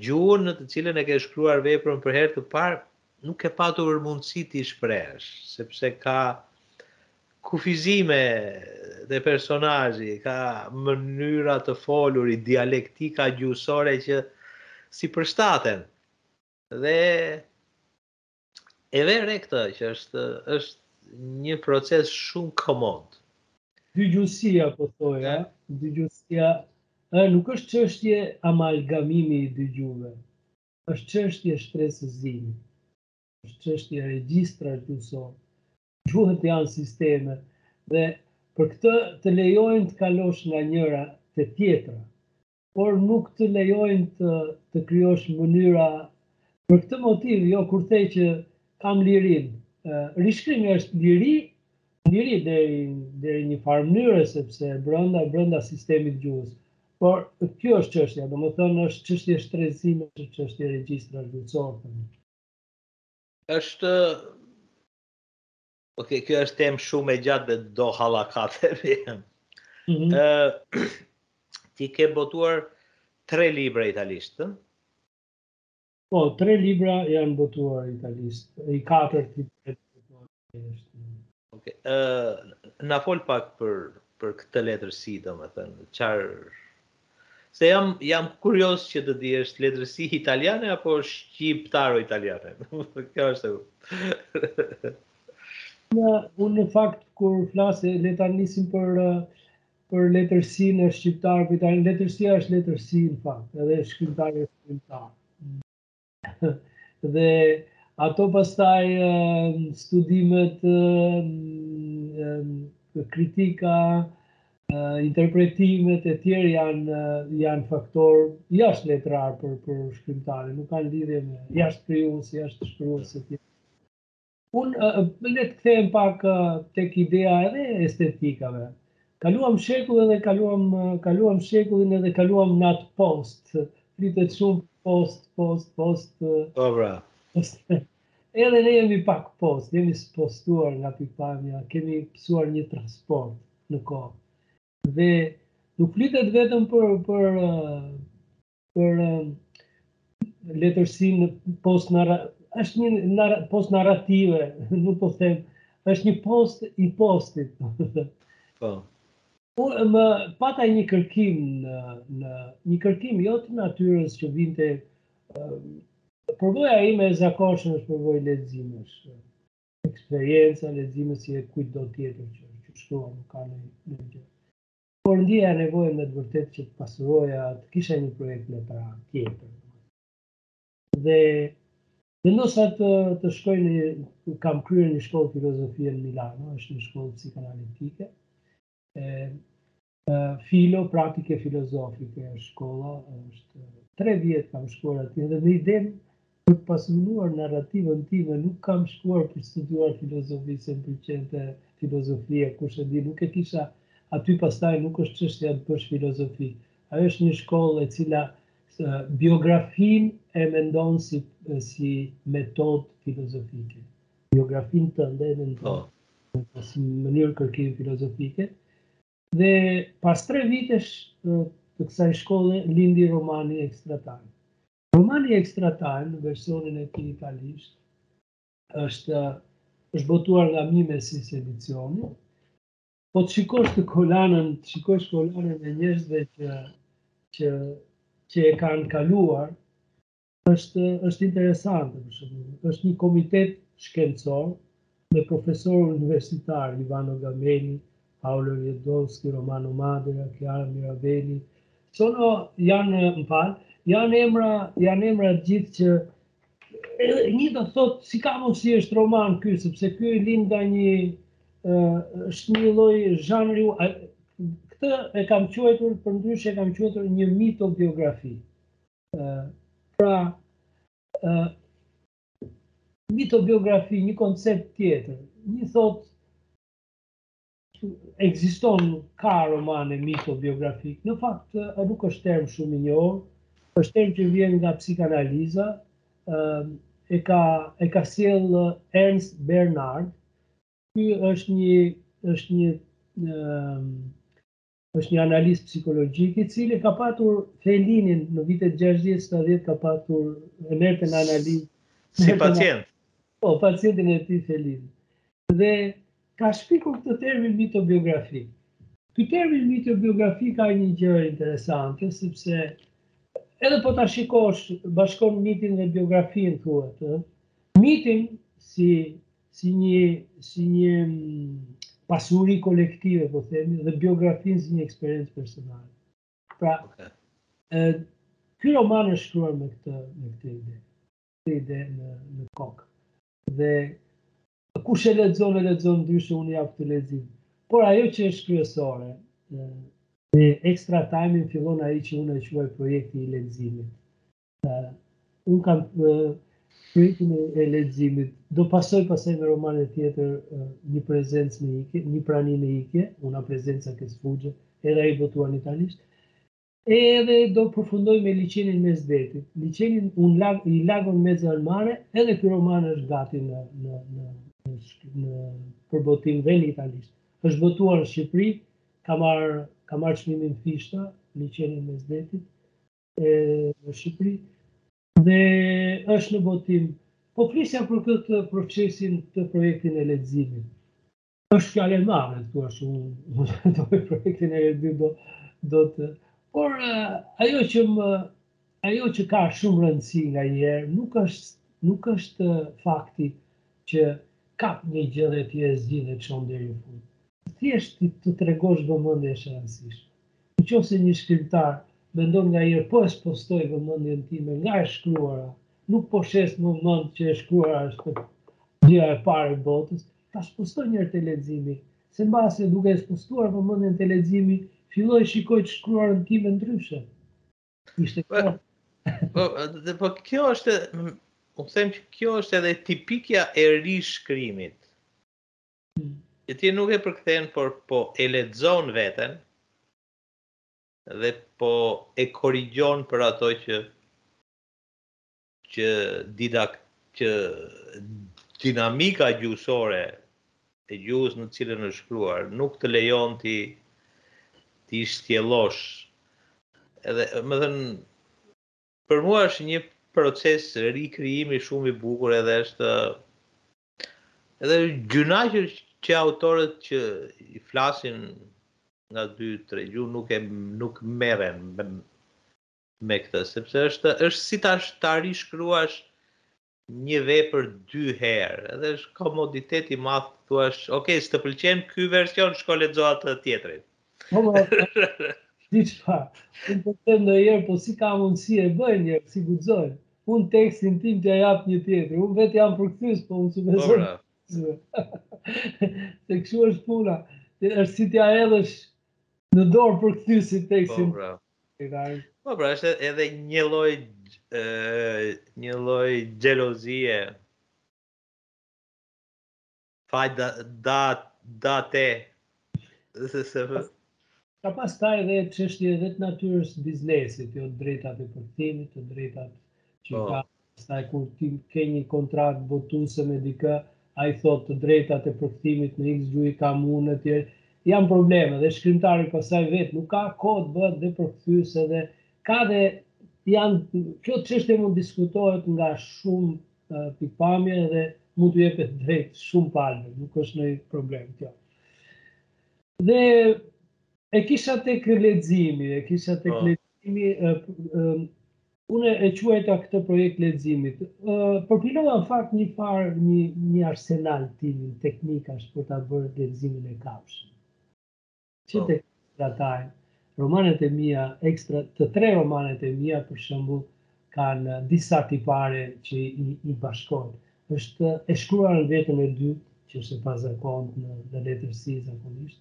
gjuhën në të cilën e ke shkruar veprën për herë të parë nuk ke patur mundësi t'i shprehësh sepse ka kufizime dhe personazhi ka mënyra të foluri dialektika gjuhësore që s'i përshtaten Dhe e vë re këtë që është, është një proces shumë komod. Dygjuhësia, po thoja, dygjuhësia, nuk është çështje amalgamimi i dy gjuhëve, është çështje shtresëzimi, është çështje regjistrash gjuhësorë, gjuhët janë sisteme, dhe për këtë të lejojnë të kalosh nga njëra te tjetra, por nuk të lejojnë të të krijosh mënyra për këtë motiv, jo kur the që kam lirinë. Rishkrimi është liri, liri deri deri një farë mënyre sepse brenda brenda sistemit të gjuhës. Por kjo është çështja, domethënë është çështje shtresëzimi, është çështje regjistrash gjuhësorë tani. Është Ok, po kjo është temë shumë e gjatë dhe do hallakatemi vjen. Mm -hmm. uh, ti ke botuar tre libra italisht, tre? Po, tre libra janë botuar italisht, i katërti është botuar italisht. Ok, uh, na fol pak për, për këtë letërsi, domethënë, çfarë Se jam jam kurioz që të di është letërsi italiane apo shqiptaro italiane. Kjo është ajo. Ja, unë në fakt kur flas le ta nisim për për letërsinë shqiptare, për letërsia është letërsi në fakt, edhe shkrimtari është shkrimtar. dhe ato pastaj studimet kritika interpretimet e tjera janë janë faktor jashtë letrar për për shkrimtarin, nuk kanë lidhje me jashtë krijues, jashtë shkrues e tjera. Unë le të kthehem pak tek ideja edhe e estetikave. Kaluam shekullin dhe kaluam kaluam shekullin edhe kaluam në atë post. Flitet shumë post, post, post. Po bra. Edhe ne jemi pak post, jemi spostuar nga pikëpamja, kemi pësuar një transport në kohë. Dhe nuk flitet vetëm për për për letërsinë post narrative, është një nar post narrative, nuk po them, është një post i postit. Po. Po më pata një kërkim në, në një kërkim jo të natyrës që vinte uh, përvoja ime e zakonshme është përvojë leximesh. Eksperienca leximit si e kujtdo tjetër që, që shkruan nuk ka ndonjë gjë. por ndieja nevojën me të vërtetë që të pasuroja, të kisha një projekt letrar tjetër. Dhe dhe vendosa të, të shkoj në një, kam kryer një shkollë filozofie në Milano, është një shkollë psikanalitike, e, e, filo, praktike filozofike, shkolla, është tre vjet kam shkuar aty dhe me idenë Për të pasuruar narrativën time nuk kam shkuar për të studiuar filozofi se më pëlqente filozofia, kush e di, nuk e kisha aty pastaj nuk është çështja të bësh filozofi. Ajo është një shkollë e cila biografinë e mendon si si metodë filozofike. Biografinë tënde e mendon. Po. Në si mënyrë kërkimi filozofike. Dhe pas tre vitesh të kësaj shkolle lindi romani Extra Time. Romani Extra Time në versionin e tij italisht është është botuar nga Mimesis Edizioni. Po të shikosh të kolanën, të shikosh kolanën e njerëzve që që që e kanë kaluar, është është interesante për shembull. Është një komitet shkencor me profesorë universitarë, Ivano Gamelli, Paolo Jedlowski, Romano Madera, Chiara Mirabelli, sono janë më fal, janë emra, janë emra të gjithë që edhe një do të thotë si ka mund si është roman ky, sepse ky lind nga një është një lloj zhanri këtë e kam quajtur për ndryshe e kam quajtur një mitobiografi. Pra, Mitobiografi, një koncept tjetër. Një thot, ekziston ka romane mitobiografik, në fakt nuk është term shumë i njohur, është term që vjen nga psikanaliza, e ka e ka sjell Ernst Bernard. Ky është një është një është një analist psikologjik i cili ka patur Felinin në vitet 60-70 ka patur e merte në analizë. Si pacient? Po, pacientin e tij Felinin. Dhe ka shpikur këtë termin mitobiografi. Ky termi mitobiografi ka një gjë interesante, sepse edhe po ta shikosh bashkon mitin dhe biografinë thuhet, ë. Mitin si si një si një pasuri kolektive, po themi, dhe biografinë si një eksperiencë personale. Pra, ky roman është shkruar me këtë me këtë ide. Këtë ide në në kokë. Dhe kush e lexon e lexon ndryshe unë jap këtë lexim. Por ajo që është kryesore, në ekstra time fillon ai që unë e quaj projekti i leximit. Unë kam projektin e leximit. Do pasoj pastaj me romanin tjetër një prezencë në ikje, një prani në ikje, una presenza che sfugge, edhe ai botuar në italisht. E edhe do përfundoj me liqenin mes detit. Liqenin un lag, il lago in mezzo al mare, edhe ky roman është gati në, në, në, në, në për botim dhe në italisht. është botuar në Shqipëri, ka marë ka marrë çmimin Fishta, liqenin mes detit, e në Shqipëri dhe është në botim. Po flisja për këtë procesin të projektin e leximit. Është fjalë e madhe këtu ashtu do të projektin e leximit do do të por ajo që më ajo që ka shumë rëndësi nganjëherë nuk është nuk është fakti që kap një gjë dhe ti e zgjidh e çon deri në fund. Thjesht ti të tregosh vëmendje është e rëndësishme. Në qoftë se një shkrimtar mendon nganjëherë po e spostoj vëmendjen time nga e shkruara, nuk po shes më mend se jo, që që e shkruara është gjëja e parë e botës, ta spostoj një herë te leximi, se mbase duke e spostuar vëmendjen te leximi, filloj e shikoj të shkruarën time ndryshe. Ishte kjo. Po, dhe po kjo është, u them që kjo është edhe tipikja e rishkrimit. Që ti nuk e përkthen, por po e lexon veten dhe po e korrigjon për ato që që didak që dinamika gjuhësore e gjuhës në të cilën është shkruar nuk të lejon ti t'i shtjellosh edhe domethënë për mua është një proces rikrijimi shumë i bukur edhe është Edhe gjynah që, që autorët që i flasin nga dy tre gjuhë nuk e nuk merren me, me këtë, sepse është është si ta ta rishkruash një vepër dy herë, edhe është komoditet i madh të thuash, ok, s'të pëlqen ky version, shko lexo atë tjetrin. Po, po, di çfarë, unë po të në jërë, po si ka mundësi e bëjnë, si guxojnë. Unë tekstin tim t'ia jap një tjetri, unë vetë jam përkthyes, po unë që me po, zërë. Se kështu është puna, është si t'ia hedhësh në dorë përkthyesit tekstin. Po, pra. Po, pra, është edhe një lloj, një lloj xhelozie. Faj da, da, da te. Se, se, ka pastaj dhe çështje dhe të natyrës së biznesit, jo të drejtat e përkthimit, të drejtat që oh. Pastaj kur ti ke një kontratë botuse me dikë, ai thotë të drejtat e përkthimit në x gjuhë i kam unë e tjerë, janë probleme dhe shkrimtari pastaj vetë nuk ka kohë të bëhet dhe përkthyes dhe ka dhe janë, kjo çështje mund të diskutohet nga shumë pikëpamje dhe mund t'u jepet të drejtë shumë palëve, nuk është ndonjë problem kjo. Dhe e kisha tek leximi, e kisha tek leximi, po. unë e quajta këtë projekt i leximit, përpilova në fakt një farë një, një arsenal timin teknikash për ta bërë leximin e kapshëm. Që po. të trajtojmë. Romanet e mia, ekstra, të tre romanet e mia, për shembull, kanë disa tipare që i, i bashkojnë. është e shkruar në vetën e dytë, që është e pazakont në, në letërsi zakonisht.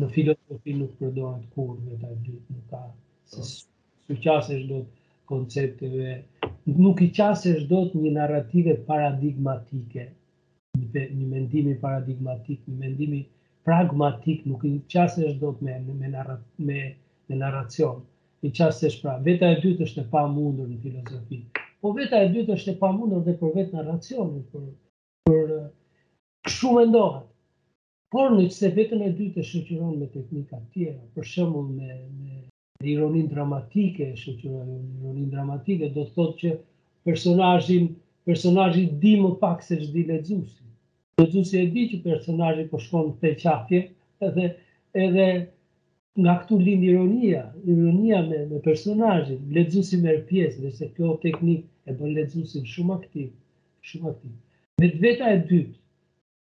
Në filozofi nuk përdoret kurrë veta e dytë, nuk ka se s'u qasesh dot koncepteve, nuk i qasesh dot një narrative paradigmatike, një mendimi paradigmatik, një mendimi pragmatik, nuk i qasesh dot me, me, me, me narracion, i qasesh pra, veta e dytë është e pamundur në filozofi, po veta e dytë është e pamundur dhe për vetë narracionin, për, për kështu mendohet. Por në qoftë se vetën e dytë e shoqëron me teknika tjera, për shembull me, me në ironin dramatike e shoqëruar me ironinë dramatike do të thotë që personazhin personazhi di më pak se ç'di lexuesi. Lexuesi e di që personazhi po shkon të qajë edhe edhe nga këtu lind ironia, ironia me me personazhin, lexuesi merr pjesë dhe se kjo teknikë e bën lexuesin shumë aktiv, shumë aktiv. Vetë veta e dytë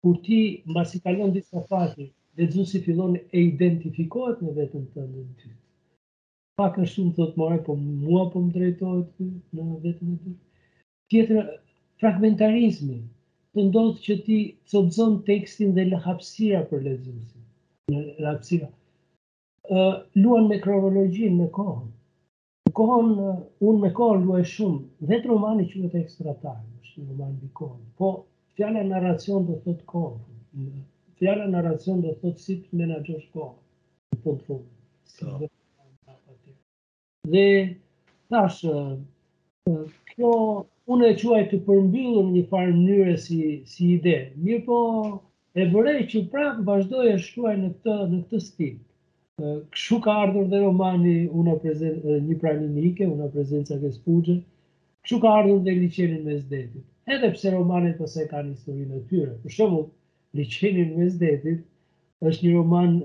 Kur ti mbasi kalon disa faqe, lexuesi fillon e identifikohet me vetën tënde në ty. Pak a shumë thotë more, po mua po më drejtohet ky në vetën e dytë. Tjetër fragmentarizmi të ndodh që ti copëzon tekstin dhe lë hapësira për lexuesin. Në hapësira. Ë luan me kronologjinë, me kohën. Në kohën unë me kohën luaj shumë, vetë romani quhet Ekstratar, është një roman mbi kohën, po fjala narracion do thotë kohë, fjala narracion do thotë si të menaxhosh kohën, në fund të fundit. Po. Dhe tash, kjo unë e quaj të përmbyllur një farë mënyre si, si ide, mirëpo E vërej që prapë vazhdoj e shkruaj në këtë në këtë stil. Kështu ka ardhur dhe romani Una presenza, Një prani mike, Una presenza che sfugge. Kështu ka ardhur dhe Liqeni në mes të detit. Edhe pse romanet pastaj kanë historinë e tyre. Për shembull, Liqeni në mes të detit është një roman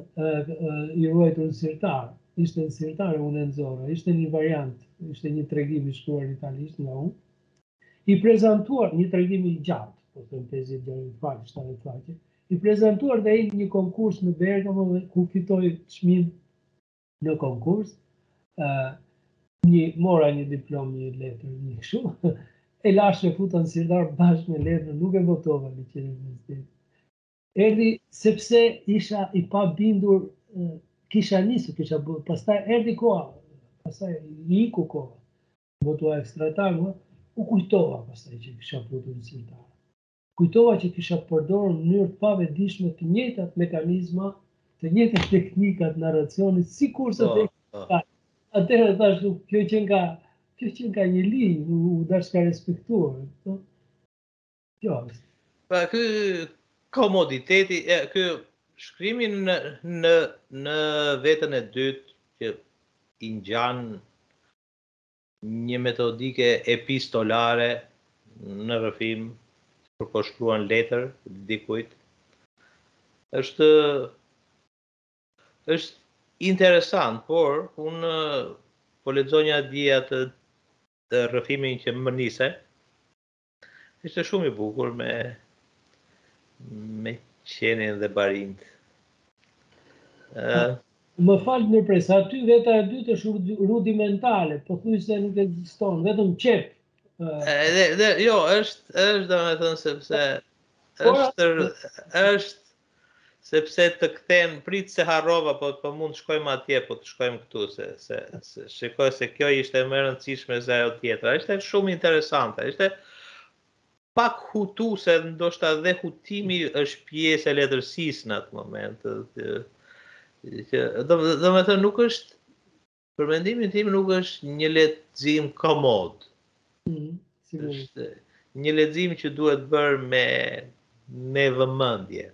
i ruajtur në sirtar. Ishte në sirtar e unë e nxora. Ishte një variant, ishte një tregim i shkruar italisht nga unë. I prezantuar, një tregim i gjatë, po të njëzet e një faqe, shtatë faqe, i prezantuar dhe ai në një konkurs në Bergamo dhe ku fitoi çmim në konkurs, një mora një diplomë një letër një kështu e lashë e futa në sirtar bashkë me letër nuk e botova në qenë në ministeri erdhi sepse isha i pabindur kisha nisë kisha bërë pastaj erdhi koha pastaj iku koha botua Ekstratar dhe, u kujtova pastaj që kisha futur në sirtar. Kujtova që kisha përdorë në mënyrë të pavetëdijshme të njëjtat mekanizma, të njëjtat teknika të narracionit, sikurse te Ekstratar. Po, po. Atëherë thashë, kjo qenka kjo qenka një linjë, u dashka respektuar. Po. Kjo është. Pa, ky komoditeti, ky shkrimi në, në, në vetën e dytë, që i ngjan Një metodike epistolare në rrëfim, sikur po shkruan letër dikujt, është është interesant, por unë po lexonja dje atë rrëfimin që më nise, Ishte shumë i bukur me me qenin dhe barinjtë. Uh, më fal ndërpres, aty veta e dytë është rudimentale, pothuajse nuk ekziston, vetëm qep. Edhe, dhe, jo, është, është, domethënë, sepse, është, është, Sepse të kthehem prit se harrova po po mund të shkojmë atje po të shkojmë këtu se se shiko se kjo ishte më e rëndësishme se ajo tjetra. Ishte shumë interesante. Ishte pak hutuese ndoshta dhe hutimi është pjesë e letërsisë në atë moment. Domethënë, nuk është Për mendimin tim nuk është një lexim komod. Mm, është një lexim që duhet bërë me me vëmendje.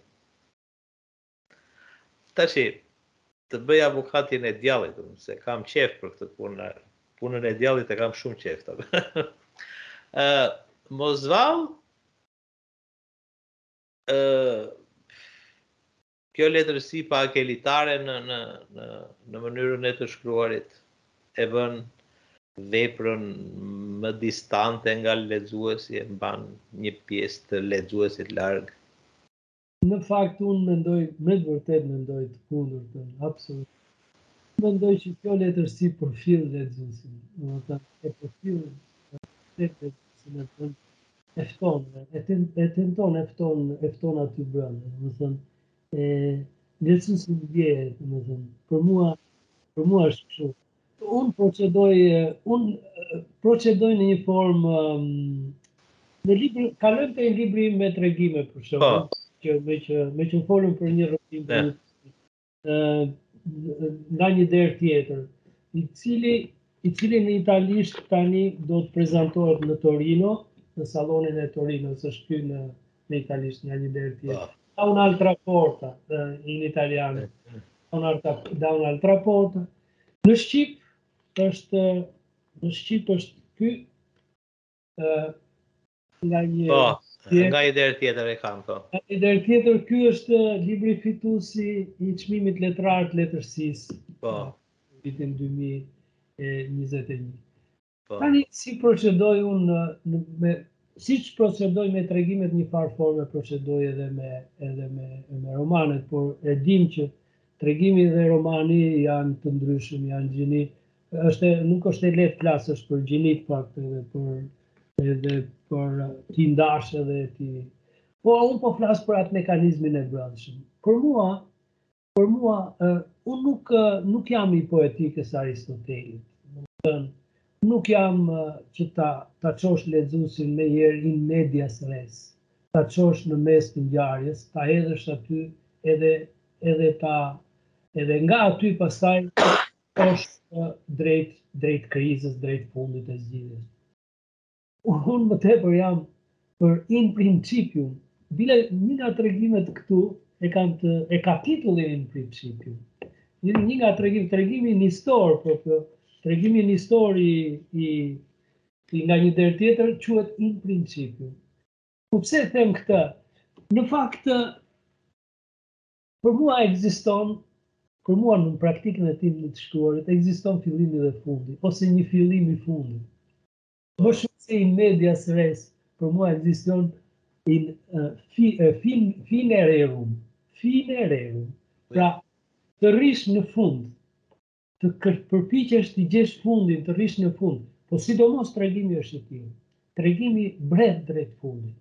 Tashi të bëj avokatin e djallit, se kam qejf për këtë punë, punën e djallit e kam shumë qejf. uh, Mos vallë uh, Kjo letërsi pak elitare në në në në mënyrën e të shkruarit e bën veprën më distante nga lexuesi e mban një pjesë të lexuesit larg. Në fakt unë mendoj, me të vërtetë mendoj të kundërtën, absolutisht. Mendoj që kjo letërsi përfill lexuesin, do të thotë e përfill lexuesin e bën e fton, e, ten, e tenton, e fton, e fton aty brenda, domethënë, e, dhe si si më bje, domethënë, për mua, për mua është kështu. Unë procedoj, unë procedoj në një formë, në libri, kalojmë te libri me tregime, për shembull, po. meqë, meqë folëm për një rrëfim, për një nga një derë tjetër, i cili i cili në italisht tani do të prezantohet në Torino, në sallonin e Torinos, është ky në, në italisht nga një derë tjetër. Ah. Da un'altra porta, in italiano, da un'altra porta. Në shqip, është, në shqip është ky, nga një po, tjetër. nga një derë tjetër e kam po. Nga një derë tjetër ky është libri fituesi i çmimit letrar të letërsisë. Po. Vitin 2021. Po. Tani si procedoj unë në, në me siç procedoj me tregimet në një farë forme, procedoj edhe me, edhe me, me romanet, por e dim që tregimi dhe romani janë të ndryshëm, janë gjini, është nuk është e lehtë flasësh për gjinitë pastaj edhe për edhe për t'i ndash edhe ti po unë po flas për atë mekanizmin e brendshëm për mua për mua uh, unë nuk uh, nuk jam i poetikës së Aristotelit domethënë nuk jam uh, që ta ta çosh lexuesin menjëherë in medias res ta çosh në mes të ngjarjes ta hedhësh aty edhe edhe ta edhe nga aty pastaj është drejt drejt krizës, drejt fundit e zgjidhjes. Unë më tepër jam për in principium. Bile një nga tregimet këtu e ka të e ka titullin in principium. Një një nga tregim tregimi një histori, po tregimi një histori i i i nga një derë tjetër quhet in principium. Po pse them këtë? Në fakt Për mua ekziston, për mua në praktikën time në të shkruarit, ekziston fillimi dhe fundi, ose një fillim i fundit. Po. Më shumë se in medias res, për mua ekziston in uh, fi, uh, fin, fine rerum, fine rerum. Po. Pra, të rrish në fund, të përpiqesh të gjesh fundin, të rrish në fund, po sidomos tregimi është i tillë. Tregimi bredh drejt fundit.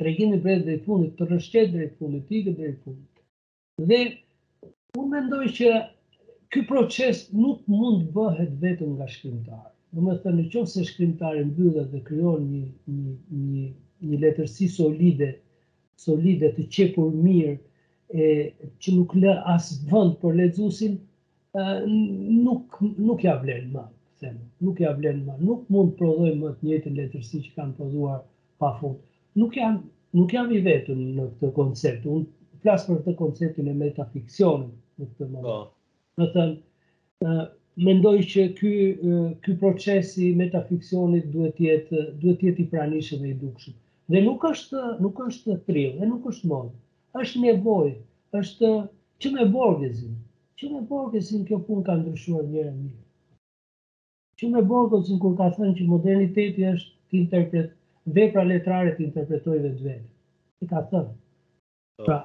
tregimi bredh drejt fundit, të rëshqet drejt fundit, të ikën drejt fundit. Dhe unë mendoj që ky proces nuk mund të bëhet vetëm nga shkrimtari. Domethënë, në qoftë se shkrimtari mbyllet dhe krijon një, një, një, një letërsi solide, solide të qepur mirë, e, që nuk lë as vend për lexuesin, nuk, nuk ia vlen ma, them, nuk ia vlen ma, nuk mund të prodhojmë më të njëjtën letërsi që kanë prodhuar Pa fund. Nuk jam, nuk jam i vetëm në këtë koncept. Unë flas për këtë konceptin e metafiksionit në këtë moment. Po. Domethënë, ë mendoj që ky ky proces i metafiksionit duhet të jetë duhet të jetë i pranishëm dhe i dukshëm. Dhe nuk është nuk është trill, dhe nuk është modë. Është nevojë, është që me Borgesin. Që me Borgesin kjo punë ka ndryshuar një herë e mirë. Që me Borgesin kur ka thënë që moderniteti është të interpret vepra letrare të interpretojë vetveten. E ka thënë. Po. Pra,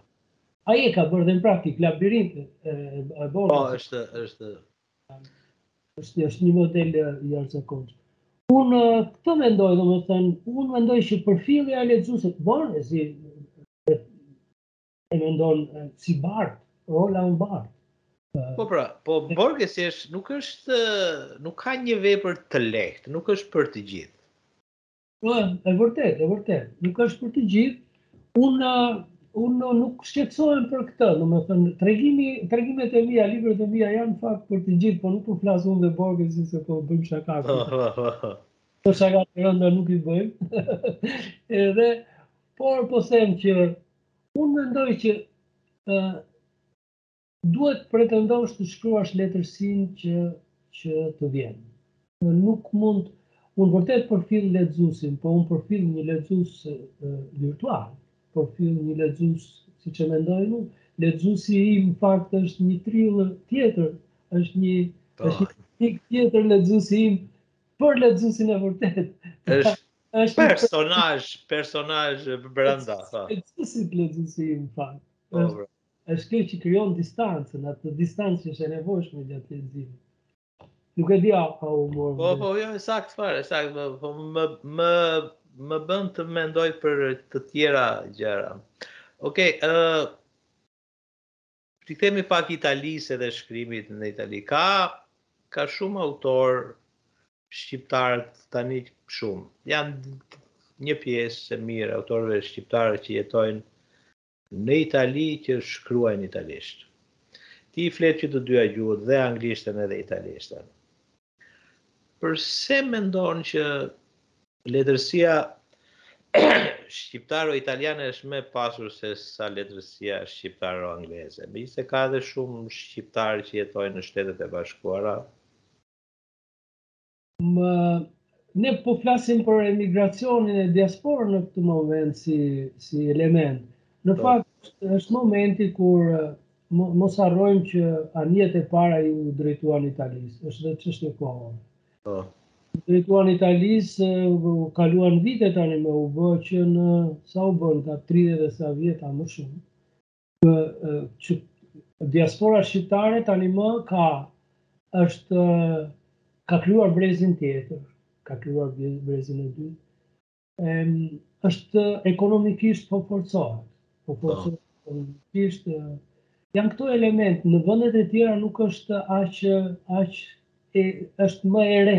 ai e ka bërë dhe në praktikë, labirint e, e bor. Po, është, është. Është, është një model i jashtëzakonshëm. Unë këtë mendoj, domethënë, unë mendoj që përfillja e lexuesit, bon, e si, e mendon si Bart, Rolan Bart. Po pra, po Borges është nuk është nuk ka një vepër të lehtë, nuk është për të gjithë. Po, e vërtet, e vërtet, nuk është për të gjithë. Unë unë nuk shqetësohem për këtë, domethënë, tregimi, tregimet e mia, libret e mia janë në fakt për të gjithë, po nuk po flas unë dhe Borges se po bëjmë shaka. Po shaka të rënda nuk i bëjmë. Edhe por po them që Unë mendoj që ë duhet pretendosh të shkruash letërsinë që që të vjen. Në nuk mund unë vërtet përfill lexuesin, po unë përfill një lexues virtual, përfill një lexues siç e mendoj unë, lexuesi im në fakt është një trill tjetër, është një po. është një tjetër lexuesi im për lexuesin e vërtetë. Është është personazh, personazh brenda, tha. Lexuesi, lexuesi im në fakt. Po, është është kjo që krijon distancën, atë distancë që është e nevojshme gjatë leximit. Nuk e di a ka humor. Po, po, jo, saktë fare, saktë, po, po më më më bën të mendoj për të tjera gjëra. Okej, okay, ë uh, T'i kthehemi pak Italisë edhe shkrimit në Itali. Ka ka shumë autorë shqiptarë tani shumë. Janë një pjesë e mirë e autorëve shqiptarë që jetojnë në Itali që shkruajnë italisht. Ti i flet që të dyja gjuhët dhe anglishten edhe italishten. Përse mendon që letërsia shqiptaro-italiane është më e pasur se sa letërsia shqiptaro-angleze. Megjithëse ka edhe shumë shqiptarë që jetojnë në Shtetet e Bashkuara. Më, ne po flasim për emigracionin e diasporën në këtë moment si, si element. Në po. fakt, është momenti kur Mos harrojmë që anijet e para iu drejtuan Italisë, është dhe çështje kohore. Po. Iu drejtuan Italisë, u kaluan vite tanimë u bë që në sa u bënë ka 30 e sa vjet a më shumë. Që, që diaspora shqiptare tanimë ka është ka krijuar brezin tjetër, ka krijuar brezin e dytë. është ekonomikisht po forcohet. Po, po. forcohet ekonomikisht. Janë këto elemente, në vendet e tjera nuk është aq, aq, e, është më e re,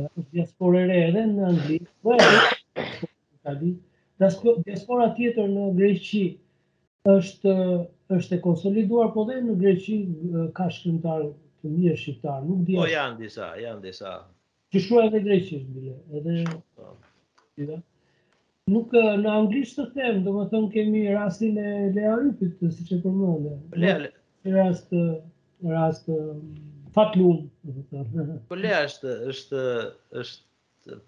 është diaspora e re edhe në Angli, po e re, diaspora tjetër në Greqi është, është e konsoliduar, po dhe në Greqi ka shkrimtarë të mirë shqiptarë, nuk di a. Po janë disa, janë disa. Ti shkruaj edhe greqisht bile, edhe edhe nuk në anglisht të them, domethënë kemi rastin e Lea Ypit, siç e përmende. Lea, Lea. Rast, rast, fatlum, domethënë. Po Lea është, është, është,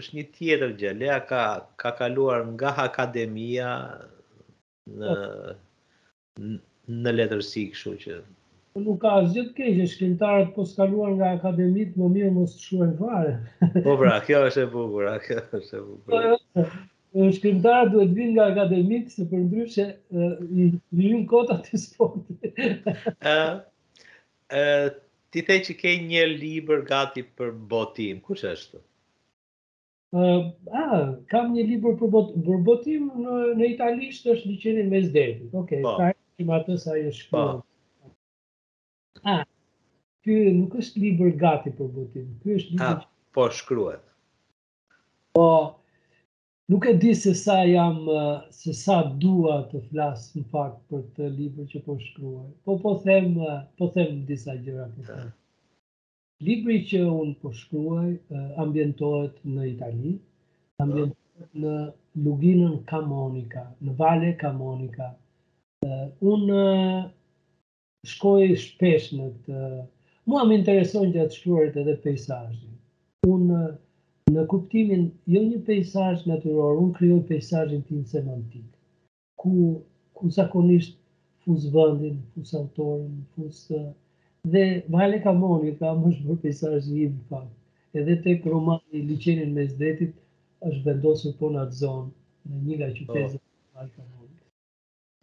është një tjetër gjë. Lea ka, ka kaluar nga akademia, në në letërsi kështu që po nuk ka asgjë të keqe shkrimtarët po s'kaluan nga akademit më mirë mos të shkruajnë fare po pra kjo është e bukur kjo është e bukur po, jo, po, shkrimtarët duhet vijnë nga akademit se përndryshe i vjen kota të sportit ë ë ti the që ke një libër gati për botim kush është Ah, kam një libër për bot, për botim në në italisht është liqeni mes detit. Okej, okay, po. ka një më atë sa është shkruar. Po. Ah. Ky nuk është libër gati për botim. Ky është libër. Ah, po shkruhet. Po. Nuk e di se sa jam se sa dua të flas në fakt për atë libër që po shkruaj. Po po them, po them disa gjëra për të. Ah. Libri që unë po shkruaj ambientohet në Itali, ambientohet në luginën Kamonika, në Vale Kamonika. Unë shkoj shpesh në këtë... Mua më intereson gjatë të shkruarit edhe pejsajin. Unë në kuptimin, jo një pejsazh natyror, unë krijoj pejsazhin tim semantik. ku ku zakonisht fus vendin, fus autorin, fus dhe Vale Kamonika m'është bërë pejsazhi im në fakt. Edhe tek romani Liqeni mes detit është vendosur po në atë zonë, në një nga qytetet oh. Vale Kamoni.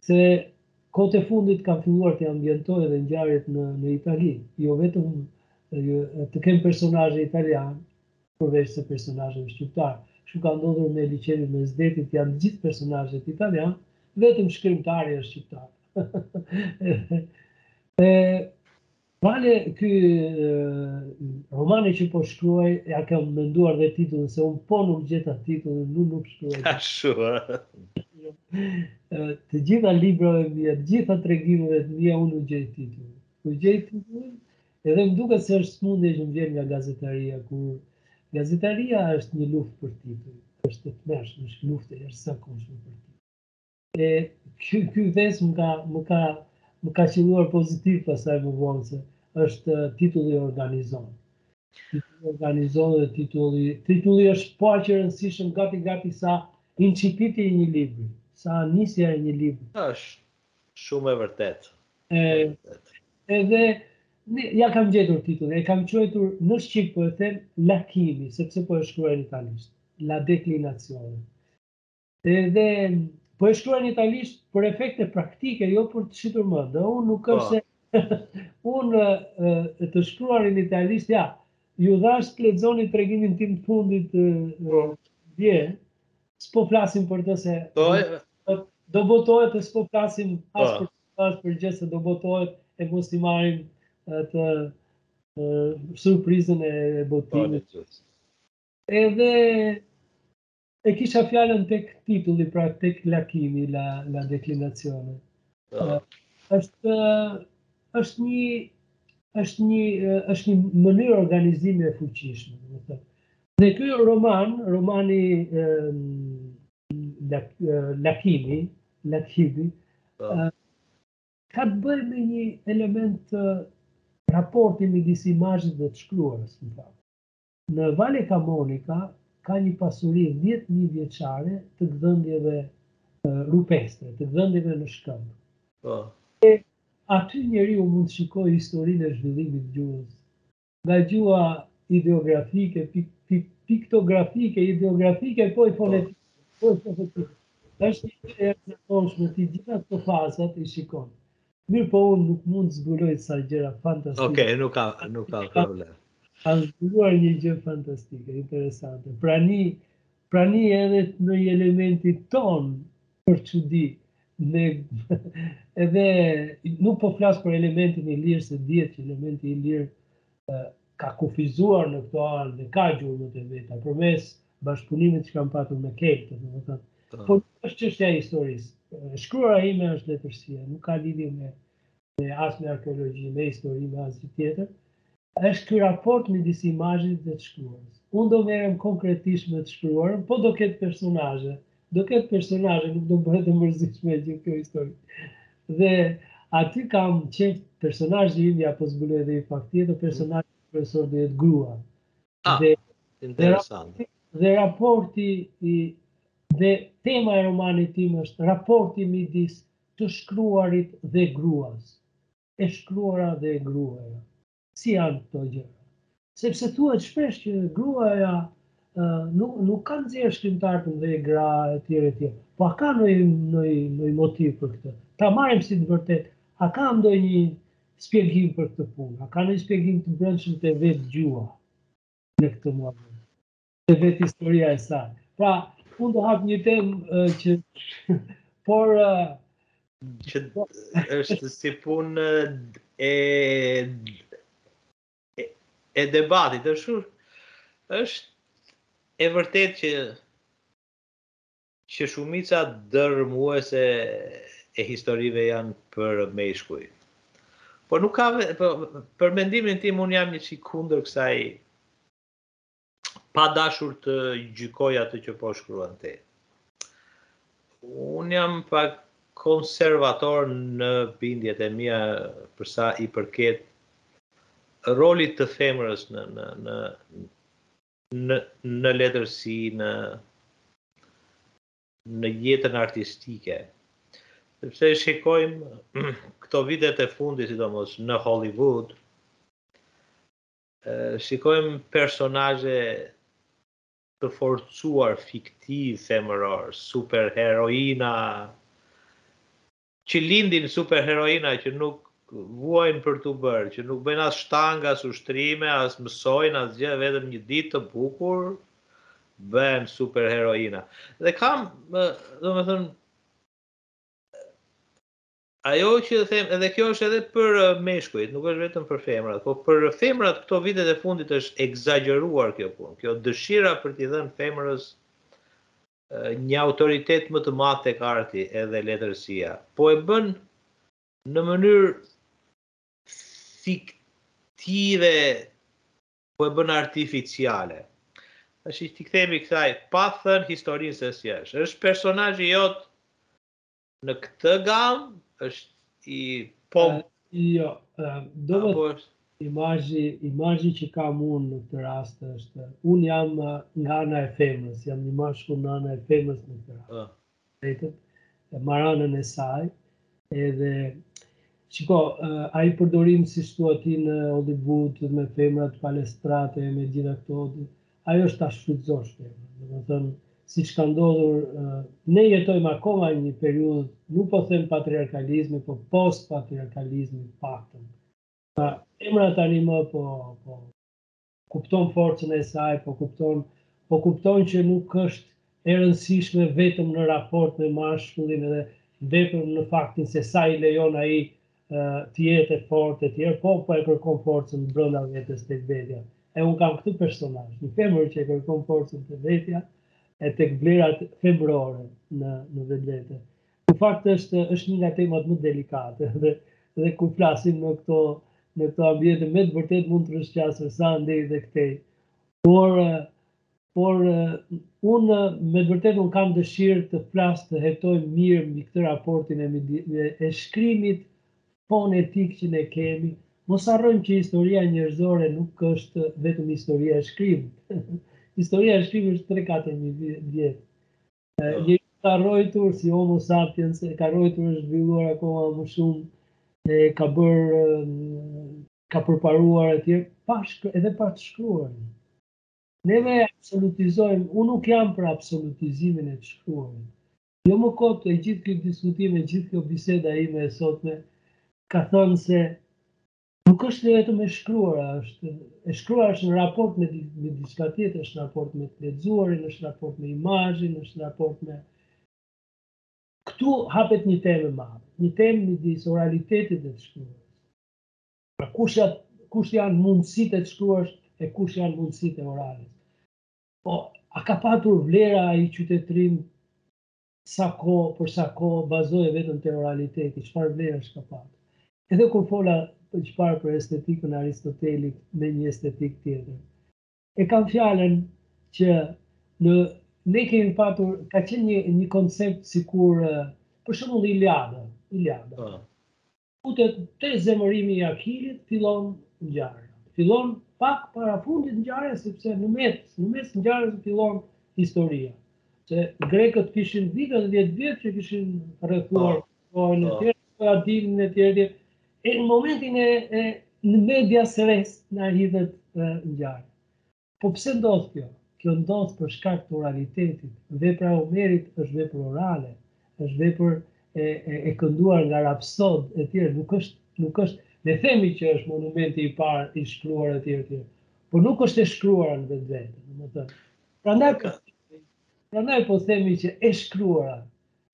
Se kohët e fundit kam filluar t'i ambientoj edhe ngjarjet në në Itali, jo vetëm të kem personazhe italianë, përveç se personazheve shqiptarë. Kështu ka ndodhur me liqenin mes detit janë të gjithë personazhet italianë, vetëm shkrimtari është shqiptar. e, Vale, ky romani që po shkruaj, ia kam menduar dhe titullin, se unë po nuk gjeta titullin, nuk nuk shkruaj. A shua. të gjitha librave të mia, të gjitha tregimeve të mia, unë nuk gjej titullin. Nuk gjej titullin, Edhe më duket se është sëmundje që më vjen nga gazetaria, ku gazetaria është një luftë për titull, është e tmerrshme, është luftë e jashtëzakonshme për titull. E ky ky ves më ka më ka më ka qëlluar pozitiv pastaj më vonë se është titulli organizon. Titulli organizon dhe titulli titulli është po aq i rëndësishëm gati gati sa incipiti i një libri, sa nisja e një libri. Është Shumë e vërtet. Edhe ja kam gjetur titullin, e kam quajtur, në shqip po e them lakimi, sepse po e shkruaj në italisht, la declinazione. Edhe po e shkruaj në italisht për efekte praktike, jo për të shitur më, dhe unë nuk po. është se unë të shkruarën në italisht, ja, ju dhashë të lexoni tregimin tim të fundit po. dje, S'po flasim për të se po, do botohet e s'po flasim po. as për asgjë se do botohet e mos i marrim atë surprizën e botimit. Po, Edhe e kisha fjalën tek titulli, pra tek lakimi, la, la declinazione. Uh, është, është një është një është një mënyrë organizimi e fuqishme, do të thotë. Dhe ky roman, romani Lakimi, Lakimi, po. ka të bëjë me një element raporti midis imazhit dhe të shkruarës, në fakt. Në Valle Camonica ka një pasuri 10.000 vjeçare të gdhendjeve rupestre, të gdhendjeve në shkëmb. Po. E aty njeriu mund të shikojë historinë e zhvillimit gjuhës nga gjuha ideografike, piktografike, ideografike, po i po. fonetik, po i fonetik. është një të e të toshme, të gjitha këto fazat i shikon. Mirëpo unë nuk mund të zbuloj ca gjëra fantastike. Oke, okay, nuk ka, nuk ka problem. Kam zbuluar një gjë fantastike, interesante. Pra një Prani edhe të një elementi tonë për çudi ne edhe nuk po flas për elementin ilir se dihet që elementi ilir ka kufizuar në këto anë dhe ka gjurmët e veta përmes bashkëpunimit që kanë patur me keltët, do të thotë. Po. po nuk është çështja e historisë. Shkruara ime është letërsia, nuk ka lidhje me me as me arkeologji, me histori, me asgjë tjetër. Është ky raport midis imazhit dhe të shkruarës. Unë do merrem konkretisht me të shkruarën, po do ketë personazhe. Do ketë personazhe, nuk do bëhet e mërzitshme gjithë kjo histori. Dhe aty kam qejf personazhi im ja po zbuloj edhe një fakt tjetër, personazhi kryesor do jetë grua. Ah, interesant. Dhe raporti i dhe tema e romanit tim është raporti midis të shkruarit dhe gruas. e shkruara dhe gruaja. Si janë këto gjëra? Sepse thuhet shpesh që gruaja nuk nuk ka nxjerr shkrimtar të mëdhenj gra etj etj. Po a ka ndonjë ndonjë ndonjë motiv për këtë? Ta marrim si të vërtet, a ka ndonjë spjegim për këtë punë? A ka ndonjë spjegim të brendshëm te vetë gjuha në këtë moment? dhe vetë historia e saj. Pra, unë do hap një temë që... Por... Që është si punë e... e debatit, është shumë... është e vërtet që që shumica dërmuese e historive janë për meshkuj. Por nuk ka, po, për mendimin tim, unë jam një çikë kundër kësaj pa dashur të gjykoj atë që po shkruan ti. Unë jam pak konservator në bindjet e mia përsa i përket rolit të femrës në në në në në letërsi në në jetën artistike. Sepse shikojmë këto vitet e fundit sidomos në Hollywood, Shikojmë personazhe të forcuar fiktiv femëror, superheroina që lindin superheroina që nuk vuajnë për t'u bërë, që nuk bëjnë as shtanga, as ushtrime, as mësojnë, asgjë, vetëm një ditë të bukur, bëhen superheroina. Dhe kam, domethënë, Ajo që them, edhe kjo është edhe për meshkujt, nuk është vetëm për femrat, po për femrat këto vitet e fundit është ekzagjeruar kjo punë, kjo dëshira për t'i dhënë femrës një autoritet më të madh tek arti edhe letërsia. Po e bën në mënyrë fiktive, po e bën artificiale. Tash t'i kthehemi kësaj pa thën historinë se si është. Është personazhi jot Në këtë gamë është i po jo, do të thotë imazhi imazhi që kam unë në këtë rast është un jam nga ana e femrës, jam një mashkull nga ana e femrës në këtë rast. Ah. Vetëm e marr anën e saj edhe Shiko, uh, a i përdorim si ashtu aty në Hollywood, me femrat, palestrate, me gjitha këto, Ajo është ta shfrytëzosh femrën. Domethënë, siç ka ndodhur, ne jetojmë akoma një periudhë, nuk po them patriarkalizmi, po post patriarkalizmi paktën. Pra, femra tani më po po kupton forcën e saj, po kupton po kupton që nuk është e rëndësishme vetëm në raport me mashkullin edhe vetëm në faktin se sa i lejon ai të jetë e fortë e tjerë, po po e kërkon forcën brenda vetes tek vetja. E un kam këtë personazh, një femër që e kërkon forcën te vetja e tek vlerat femërore në në vetvete. Në fakt është është një nga temat më delikate dhe dhe kur flasim në këto në këto ambjente me të vërtet mund të rrëshqasë sa andej dhe këtej. Por Por unë me të vërtetë unë kam dëshirë të flas të hetoj mirë mbi këtë raportin e e shkrimit fonetik që ne kemi. Mos harrojmë që historia njerëzore nuk është vetëm historia e shkrimit. historia e shkrimit është 3-4.000 vjetë. Po. Njeriu ka rrojtur si homo sapiens, e ka rrojtur është zhvilluar akoma më shumë, e ka bërë, ka përparuar e tjerë, edhe pa të shkruar. Ne e absolutizojmë, unë nuk jam për absolutizimin e të shkruarit. Jo më kot e gjithë kjo diskutim e gjithë kjo biseda ime e sotme ka thënë se nuk është vetëm e shkruara, është e shkruara është në raport me me diçka tjetër, është në raport me të lexuarin, është në raport me imazhin, është në raport me Këtu hapet një temë e madhe, një temë midis oralitetit dhe të shkruarës. Pra kush janë kush janë mundësitë e të shkruarës e kush janë mundësitë e orales. Po a ka patur vlera ai qytetrim sa kohë për sa kohë bazohet vetëm te oraliteti, çfarë vlera ka patur. Edhe kur fola për çfarë për estetikën e Aristotelit me një estetikë tjetër. E kam fjalën që në ne kemi patur ka qenë një një koncept sikur për shembull Iliada, Iliada. Po. futet te zemërimi i Akilit, fillon ngjarja. Fillon pak para fundit ngjarja sepse në mes, në mes të ngjarjes fillon historia. Se grekët kishin vite dhjetë vjet që kishin rrethuar Trojën e tjerë, po ja dinin e tjerë. E në momentin e, e në medias res na hidhet ngjarja. Po pse ndodh kjo? Kjo ndodh për shkak të oralitetit. Vepra e Homerit është vepër orale, është vepër e, e, e kënduar nga rapsodë e tjerë, nuk është nuk është ne themi që është monumenti i parë i shkruar e tjerë tjerë, por nuk është e shkruar në vetvete, domethënë. Prandaj po prandaj po themi që e shkruara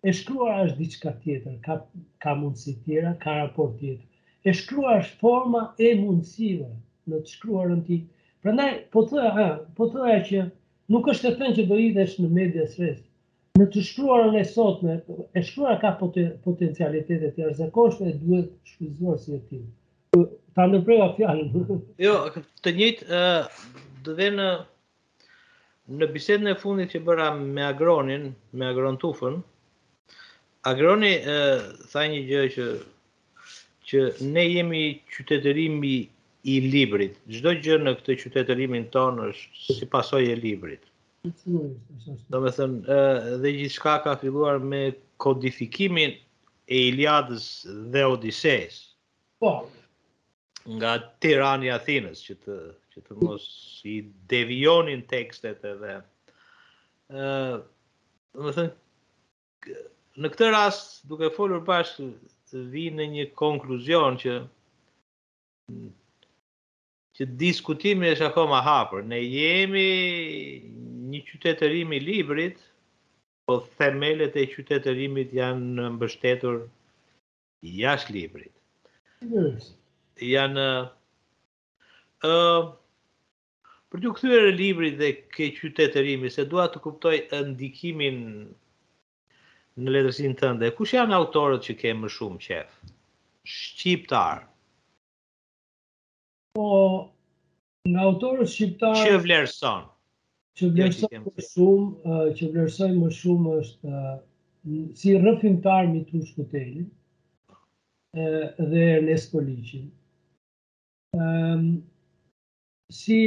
E shkruara është diçka tjetër, ka ka mundësi tjera, ka raport tjetër. E shkruara është forma e mundësive në të shkruarën ti. Prandaj po thoja, ha, po thoja që nuk është e thënë që do hidhesh në medias res. Në të shkruarën e sotme, e shkruara ka potencialitete të jashtëzakonshme e duhet shfrytëzuar si e tillë. Ta ndërpreva fjalën. jo, të njëjtë ë do vjen Në bisedën e fundit që bëra me Agronin, me Agron Tufën, Agroni e, tha një gjë që që ne jemi qytetërimi i librit. Çdo gjë në këtë qytetërimin tonë është si pasojë e librit. Domethënë, dhe gjithçka ka filluar me kodifikimin e Iliadës dhe Odisejës. Po. nga tirani i Athinës që të që të mos i devijonin tekstet edhe ë uh, domethënë në këtë rast duke folur bashkë vij në një konkluzion që që diskutimi është akoma hapur. Ne jemi një qytetërim i librit, po themelet e qytetërimit janë mbështetur jashtë librit. Janë ë për t'iu kthyer librit dhe ke qytetërimi se dua të kuptoj ndikimin në letërsinë tënde. Kush janë autorët që ke më shumë qejf? Shqiptarë. Po Nga autorët shqiptarë... Që vlerëson? Që jo, vlerësoj më shumë, që vlerësoj më shumë është si rrëfimtar Mitrush Kutelin dhe Ernest Koliqin. Si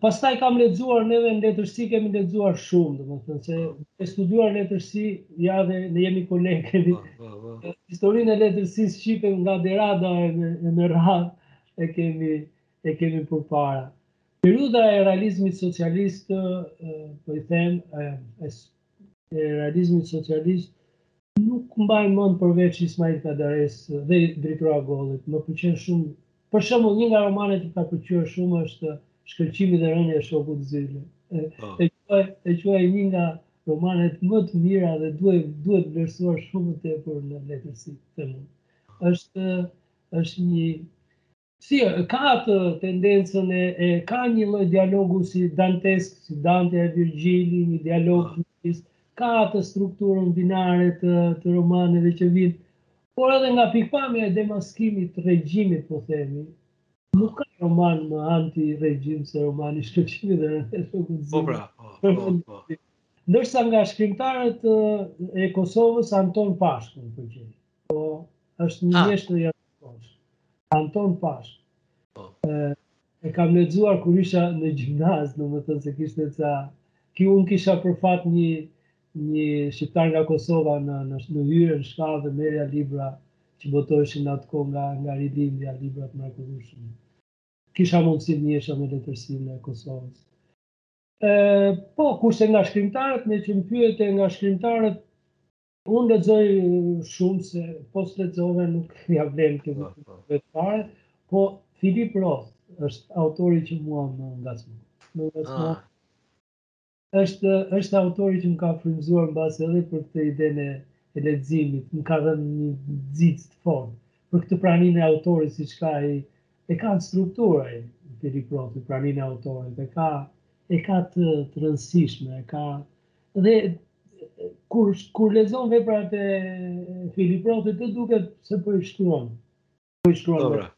Pastaj kam lexuar neve në letërsi kemi lexuar shumë, domethënë se po. kemi studiuar letërsi ja dhe ne jemi kolegë. Po, po, historinë e letërsisë shqipe nga De Rada e me, e me radhë. e kemi e kemi përpara. Periudha e realizmit socialist, po i them, e, e realizmit socialist nuk mbaj mend përveç Ismail Kadaresë dhe Dritëro Agollit. Më pëlqen shumë. Për shembull, një nga romanet që më ka pëlqyer shumë është Shkëlqimi dhe rënia e shokut Zylo. E, oh. e quaj e quaj një nga romanet më të mirë dhe duhet duhet vlerësuar shumë më tepër në letërsi të mund. Është është një si ka atë tendencën e, e ka një lloj dialogu si dantesk, si Dante e Virgjili, një dialog po. që ka atë strukturën binare të, të romaneve që vijnë, por edhe nga pikëpamja e demaskimit të regjimit, po themi, nuk ka roman më anti-regjim se romani Shkëlqimi dhe rënia e shokut. Po pra, po, po, po. Ndërsa nga shkrimtarët e Kosovës, Anton Pashkun, për qenë. Po, është një ah. mjeshtër i Anton Anton Pashku. Po. E kam lexuar kur isha në gjimnaz, domethënë se kishte ca ki unë kisha për fat një një shqiptar nga Kosova në në në hyrjen shkallë dhe merrja libra që botoheshin në atë kohë nga nga Rilindja librat më të rëndësishëm. Kisha mundësi të njihesha me letërsinë e Kosovës. Ë, po, kurse nga shkrimtarët meqë më pyete nga shkrimtarët Unë lexoj shumë se po s'lexove nuk ja vlen të po, po. vetë fare, po Philip Roth është autori që mua më ngacmon. Më ngacmon. Ah. Është është autori që më ka frymzuar mbase edhe për këtë idenë e, e leximit, më ka dhënë një xixë të fortë për këtë praninë e autorit siç e ka, e ka struktura e Philip Rothit, praninë e autorit, e ka e ka të, të rëndësishme, e ka Dhe kur kur lexon veprat e Filip Rothit të duket se po i shkruan. Po i shkruan. Dobra.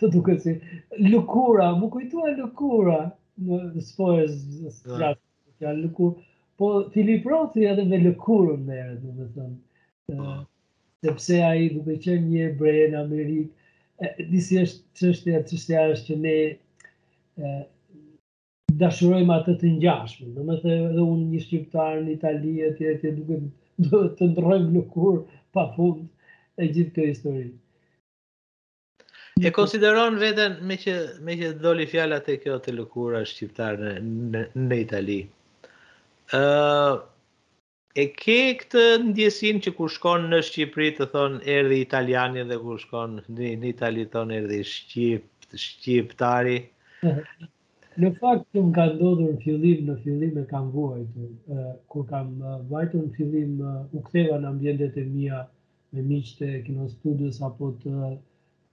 Të duket si lëkura, m'u kujtua lëkura në spoiler strat. Ja lëkur. Po Filip Rothi edhe me lëkurën merret, domethënë. ë po. sepse ai duke qenë një hebre në Amerikë, disi është çështja, çështja është që ne dashurojmë atë të ngjashmen. Domethënë edhe unë një shqiptar në Itali e tjera tjera duke do të ndërrojmë lëkurë pa fund e gjithë kjo histori. E konsideron veten meqë meqë doli fjala te kjo te lëkura shqiptar në në, në Itali. Ë uh, E ke këtë ndjesinë që kur shkon në Shqipëri të thonë erdhi italiani dhe kur shkon në, në Itali të thonë erdhi Shqip, Shqiptari? Në fakt më ka ndodhur në fillim, në fillim e kam vuajtur. Kur kam vajtur në fillim, u ktheva në ambientet e mia me miqtë e Kinostudios apo të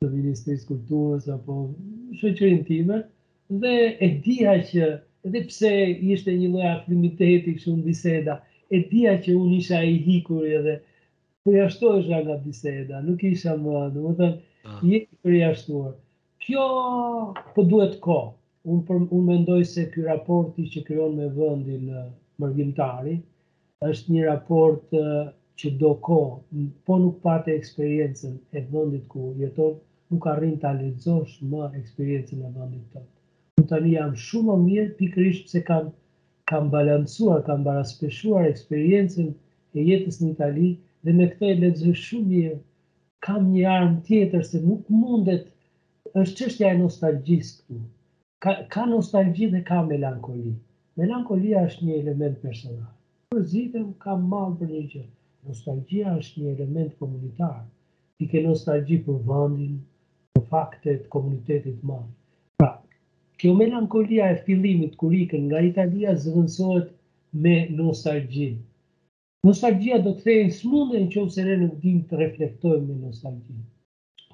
të Ministrisë së Kulturës apo shoqërinë time, Dhe e dija që, edhe pse ishte një lloj afrimiteti kështu në biseda, e dija që unë isha i ikuri edhe përjashtohesha nga biseda, nuk isha më, domethënë, ah. je i përjashtuar. Kjo për po duhet kohë, unë, për, unë mendoj se ky raporti që krijon me vendin mërgimtari, Është një raport që do kohë. Po nuk pate eksperiencën e vendit ku jeton, nuk arrin ta lexosh më eksperiencën e vendit tënd. Unë tani jam shumë më mirë pikërisht se kam kam balancuar, kam baraspeshuar eksperiencën e jetës në Itali dhe me këtë e lexoj shumë mirë. Kam një armë tjetër se nuk mundet, është çështja e nostalgjisë këtu. Ka, ka nostalgji dhe ka melankoli. Melankolia është një element personal. Mërzitem, kam mall për një gjë. Nostalgjia është një element komunitar. Ti ke nostalgji për vendin, për fatet e komunitetit të madh. Pra, kjo melankolia e fillimit kur ikën nga Italia zëvendësohet me nostalgjinë. Nostalgjia do kthehej sëmundje në qoftë se ne nuk dimë të reflektojmë me nostalgjinë.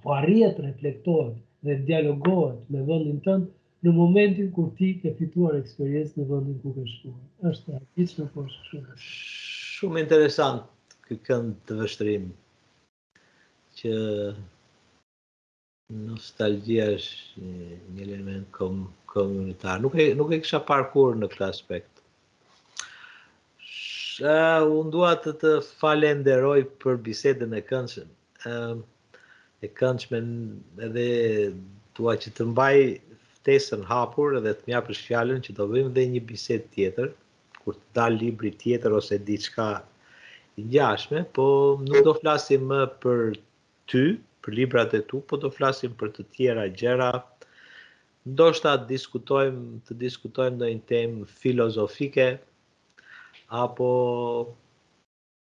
po arrihet të reflektohet dhe të dialogohet me vendin tënd në momentin kur ti ke fituar eksperiencë në vendin ku ke shkuar. Është e gjithë po është kështu. Shumë interesant ky këndvështrim që nostalgjia është një element kom komunitar. Nuk e nuk e kisha parë kurrë në këtë aspekt. Shë, unë dua të të falenderoj për bisedën e këndshme, e këndshme edhe dua që të mbaj ftesën hapur edhe të më japësh fjalën që do bëjmë dhe një bisedë tjetër, kur të dalë libri tjetër ose diçka e ngjashme, po nuk do flasim më për ty, për librat e tu, po do flasim për të tjera gjëra, Ndoshta të diskutojmë, të diskutojmë ndonjë temë filozofike apo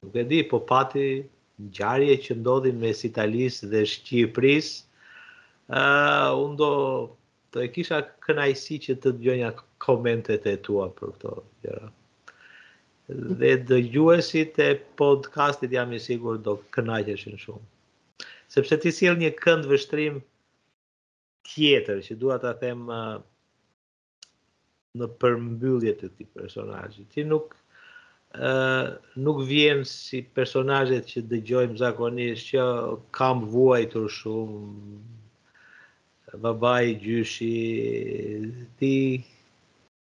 nuk e di, po pati ngjarje që ndodhin mes Italisë dhe Shqipërisë. Ë, uh, unë do ta kisha kënaqësi që të dëgjoja komentet e tua për këto gjëra. Dhe dëgjuesit e podcastit jam i sigurt do kënaqeshin shumë. Sepse ti sjell një këndvështrim tjetër që dua ta them në përmbyllje të këtij personazhi. Ti nuk ë nuk vjen si personazhet që dëgjojmë zakonisht që kam vuajtur shumë babai gjyshi ti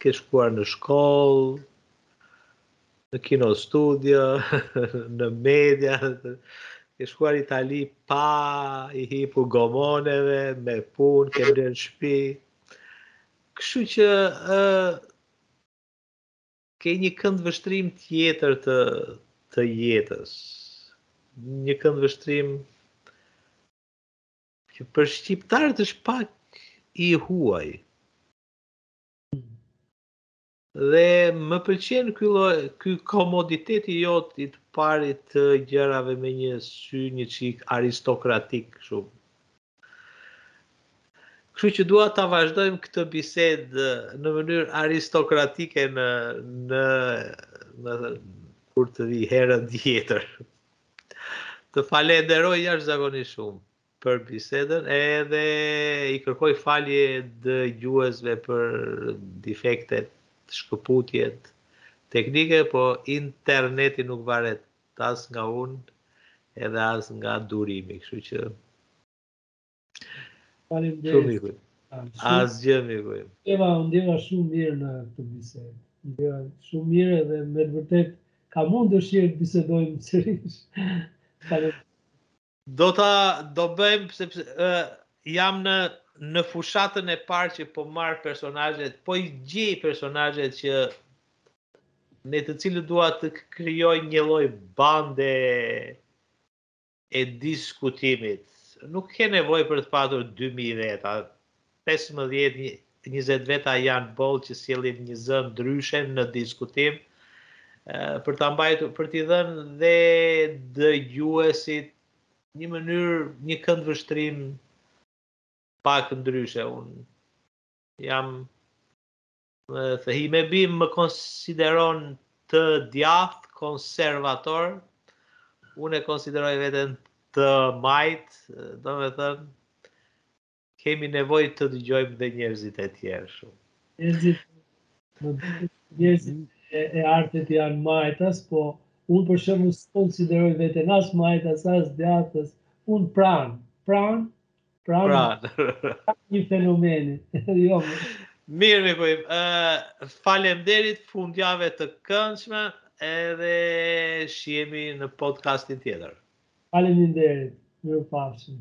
ke shkuar në shkollë, në kinostudio, në media, ke shkuar Itali pa i hipu gomoneve, me punë, ke blerë shpi. Kështu që uh, ke një këndvështrim tjetër të, të jetës. Një këndvështrim që për shqiptarët është pak i huaj. Dhe më pëlqen ky ky komoditeti jot i të parit të gjërave me një sy një çik aristokratik kështu. Kështu që dua ta vazhdojmë këtë bisedë në mënyrë aristokratike në në në kur të vish herën tjetër. Të falenderoj jashtëzakonisht shumë. për bisedën edhe i kërkoj falje dëgjuesve për defektet, shkëputjet teknike, po interneti nuk varet as nga unë edhe as nga Durimi, kështu që Faleminderit. Shumë Asgjë miku im. U ndjeva, u ndjeva shumë mirë në këtë bisedë. U ndjeva shumë mirë dhe me të vërtetë kam unë dëshirë të bisedojmë sërish. Do ta do bëjmë sepse ë jam në në fushatën e parë që po marr personazhet, po i gjej personazhet që me të cilët dua të krijoj një lloj bande e diskutimit. Nuk ke nevojë për të patur 2000 veta. pesëmbëdhjetë njëzet veta janë boll që sjellin një zë ndryshe në diskutim për ta mbajtur për t'i dhënë dhe dëgjuesit një mënyrë një këndvështrim pak ndryshe unë jam Thimi Bimi më konsideron të djathtë konservator unë e konsideroj veten të majtë domethënë kemi nevojë të dëgjojmë dhe njerëzit e tjerë shumë. Njerëzit, njerëzit e, e artit janë majtas, po unë për shembull s'e konsideroj veten as majtas, as djathtas, unë pranë, pranë, pranë, pranë, një fenomeni. jo, Mirë, mi pojim. Uh, faleminderit, fundjavë të këndshme, edhe shihemi në podcastin tjetër. Faleminderit, mirupafshim.